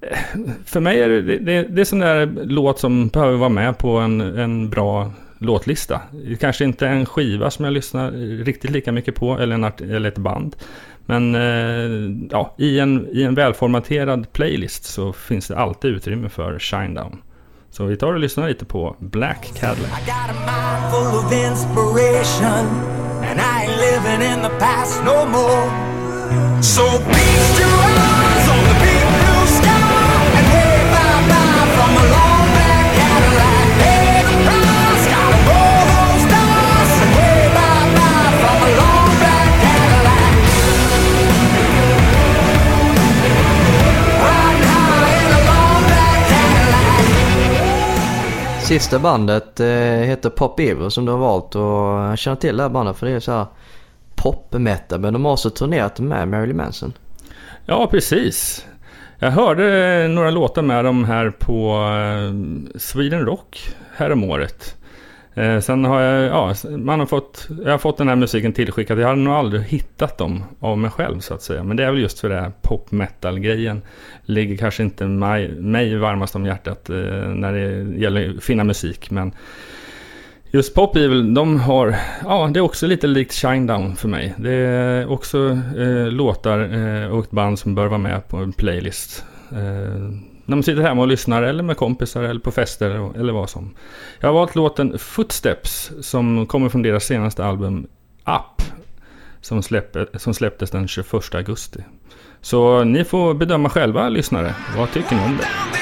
eh, för mig är det, det, det är sån där låt som behöver vara med på en, en bra låtlista. Det kanske inte är en skiva som jag lyssnar riktigt lika mycket på, eller, en art, eller ett band. Men eh, ja, i, en, i en välformaterad playlist så finns det alltid utrymme för Shinedown. Så vi tar och lyssnar lite på Black Cadillac. I got a mind full of inspiration, and I ain't living in the past no more. So feast your eyes on the people Sista bandet eh, heter Pop Evil som du har valt och jag känner till det här bandet för det är så här pop metal men de har också turnerat med Marilyn Manson. Ja, precis. Jag hörde några låtar med dem här på eh, Sweden Rock häromåret. Eh, sen har jag, ja, man har fått, jag har fått den här musiken tillskickad. Jag hade nog aldrig hittat dem av mig själv så att säga. Men det är väl just för det här pop metal-grejen. Ligger kanske inte mig, mig varmast om hjärtat eh, när det gäller att finna musik. Men just Pop Evil, de har, ja det är också lite likt Shinedown för mig. Det är också eh, låtar eh, och ett band som bör vara med på en playlist. Eh, när man sitter hemma och lyssnar eller med kompisar eller på fester eller vad som. Jag har valt låten Footsteps som kommer från deras senaste album Up. Som, släpp, som släpptes den 21 augusti. Så ni får bedöma själva lyssnare. Vad tycker ni om det?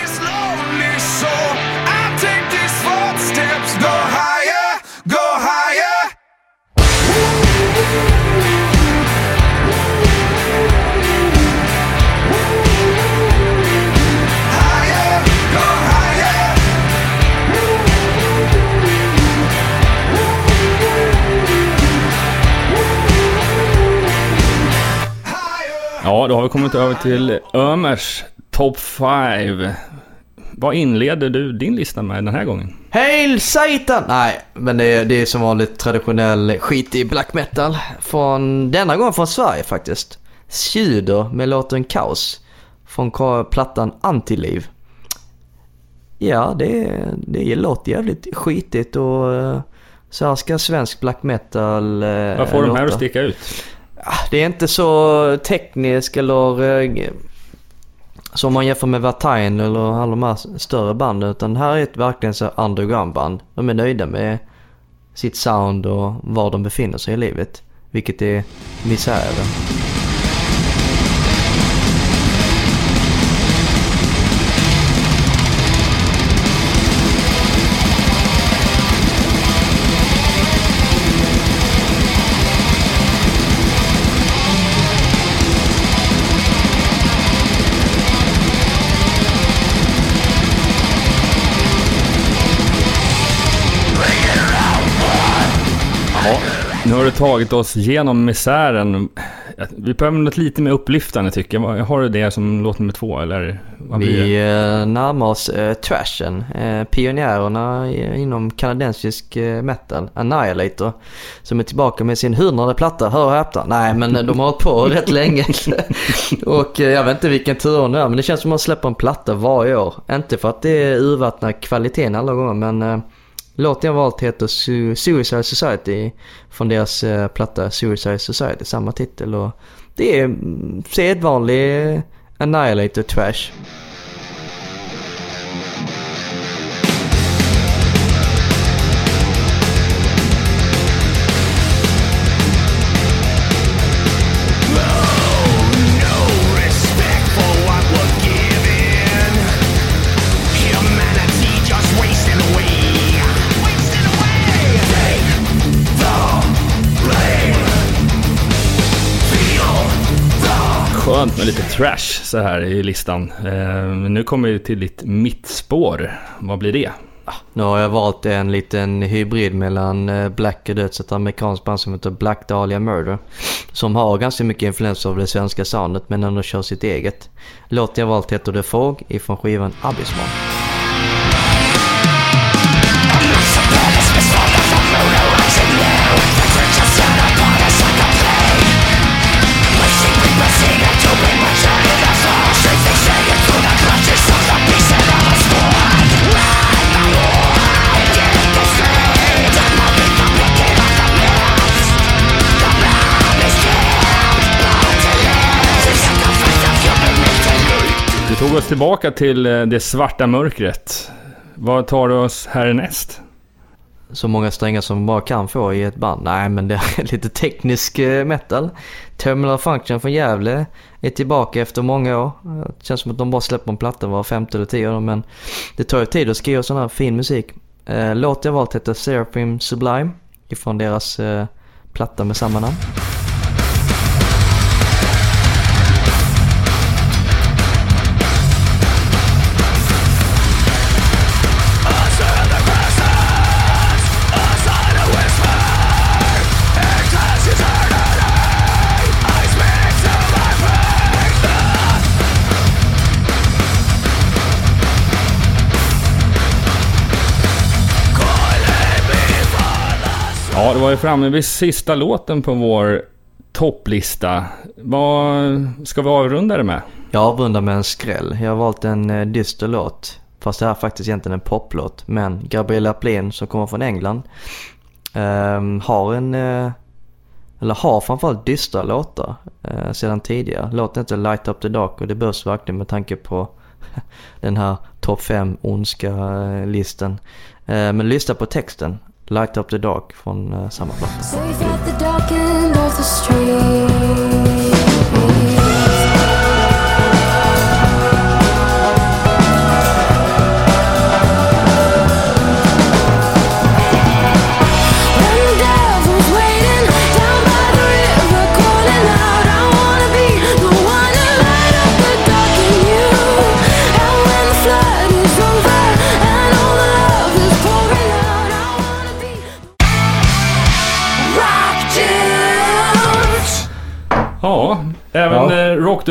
Ja, då har vi kommit över till Ömers Top 5. Vad inleder du din lista med den här gången? Hail Satan! Nej, men det är, det är som vanligt traditionell skit i black metal. Från, denna gång från Sverige faktiskt. Sjuder med låten Kaos. Från plattan Antiliv. Ja, det, det låter jävligt skitigt och eh, så här ska svensk black metal eh, Vad får de här att sticka ut? Ah, det är inte så teknisk eller eh, som man jämför med Vatain eller alla de här större banden. Utan här är ett verkligen så underground-band. De är nöjda med sitt sound och var de befinner sig i livet. Vilket är misären. Nu har du tagit oss genom misären. Vi behöver något lite mer upplyftande tycker jag. Har du det som låt nummer två eller? Vi eh, närmar oss eh, trashen. Eh, pionjärerna inom kanadensisk eh, metal, Annihilator. Som är tillbaka med sin hundrade platta, hör och häpna. Nej men eh, de har hållit på rätt länge. och eh, jag vet inte vilken tur det är men det känns som att man släpper en platta varje år. Inte för att det urvattnar kvaliteten alla gånger men eh, Låten jag valt heter Su- Suicide Society från deras eh, platta Suicide Society, samma titel. Och det är mm, sedvanlig Annihilator Trash. Skönt med lite trash så här i listan. Eh, Men nu kommer vi till ditt mittspår. Vad blir det? Ah, nu har jag valt en liten hybrid mellan eh, Black och Döds, ett amerikanskt band som heter Black Dahlia Murder. Som har ganska mycket influens av det svenska soundet men ändå kör sitt eget. Låten jag valt heter The Fog ifrån skivan Abyssmal. Du tog oss tillbaka till eh, det svarta mörkret. Vad tar du oss härnäst? Så många strängar som man bara kan få i ett band. Nej men det är lite teknisk eh, metal. Terminal Function från Gävle är tillbaka efter många år. Det känns som att de bara släpper en platta var femte eller tio år men det tar ju tid att skriva sån här fin musik. Låten Låt jag valt heter Seraphim Sublime ifrån deras platta med samma namn. Ja, det var ju framme vid sista låten på vår topplista. Vad ska vi avrunda det med? Jag avrundar med en skräll. Jag har valt en eh, dyster låt. Fast det här är faktiskt egentligen en poplåt. Men Gabriella Aplin som kommer från England eh, har en, eh, eller har framförallt dystra låtar eh, sedan tidigare. Låten heter Light Up The Dark och det behövs verkligen med tanke på den här topp 5 ondska eh, listan. Eh, men lyssna på texten. Light Up The Dark från eh, samma platta.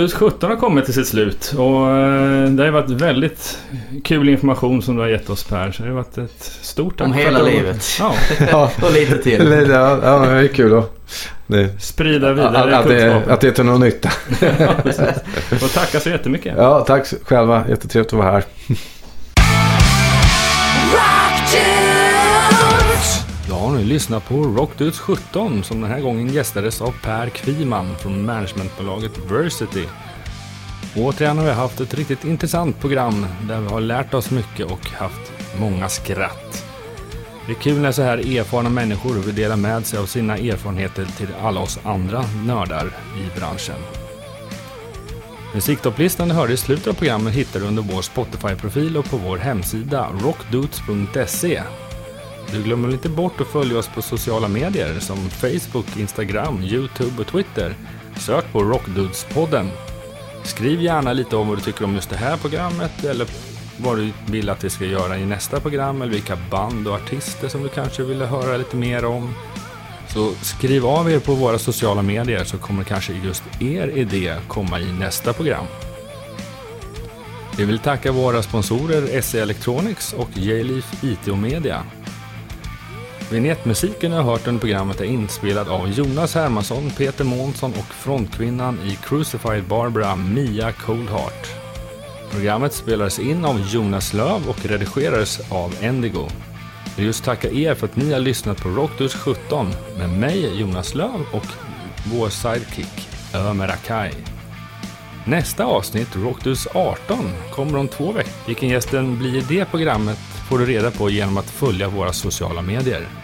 Ja. ja. Rockdudes 17 har kommit till sitt slut. Och eh, det har varit väldigt kul information som du har gett oss Per. Så det har varit ett stort tack Om hela att du- livet. Ja, Ja, Och lite till. ja, ja, det är kul då. Det, sprida att, vidare att, det, att det är till någon nytta. Och tacka så jättemycket. Ja, tack själva. Jättetrevligt att vara här. Du har ni lyssnat på Rockdudes 17 som den här gången gästades av Per Kviman från managementbolaget Versity. Återigen har vi haft ett riktigt intressant program där vi har lärt oss mycket och haft många skratt. Det är kul när så här erfarna människor vill dela med sig av sina erfarenheter till alla oss andra nördar i branschen. Musiktopplistan du hörde i slutet av programmet hittar du under vår Spotify-profil och på vår hemsida rockdudes.se. Du glömmer inte bort att följa oss på sociala medier som Facebook, Instagram, Youtube och Twitter. Sök på Rockdudespodden! Skriv gärna lite om vad du tycker om just det här programmet eller vad du vill att vi ska göra i nästa program eller vilka band och artister som du kanske vill höra lite mer om. Så skriv av er på våra sociala medier så kommer kanske just er idé komma i nästa program. Vi vill tacka våra sponsorer SE Electronics och J-Leaf IT och Media. Vignettmusiken jag har hört under programmet är inspelad av Jonas Hermansson, Peter Månsson och frontkvinnan i Crucified Barbara, Mia Coldheart. Programmet spelades in av Jonas Löv och redigerades av Endigo. Jag vill just tacka er för att ni har lyssnat på Rockdus 17 med mig, Jonas Löv och vår sidekick, Ömer Akai. Nästa avsnitt, Rockdus 18, kommer om två veckor. Vilken gästen blir i det programmet får du reda på genom att följa våra sociala medier.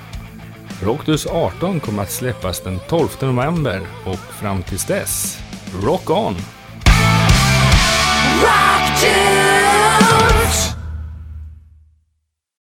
Rockdus 18 kommer att släppas den 12 november och fram tills dess, rock on! Rock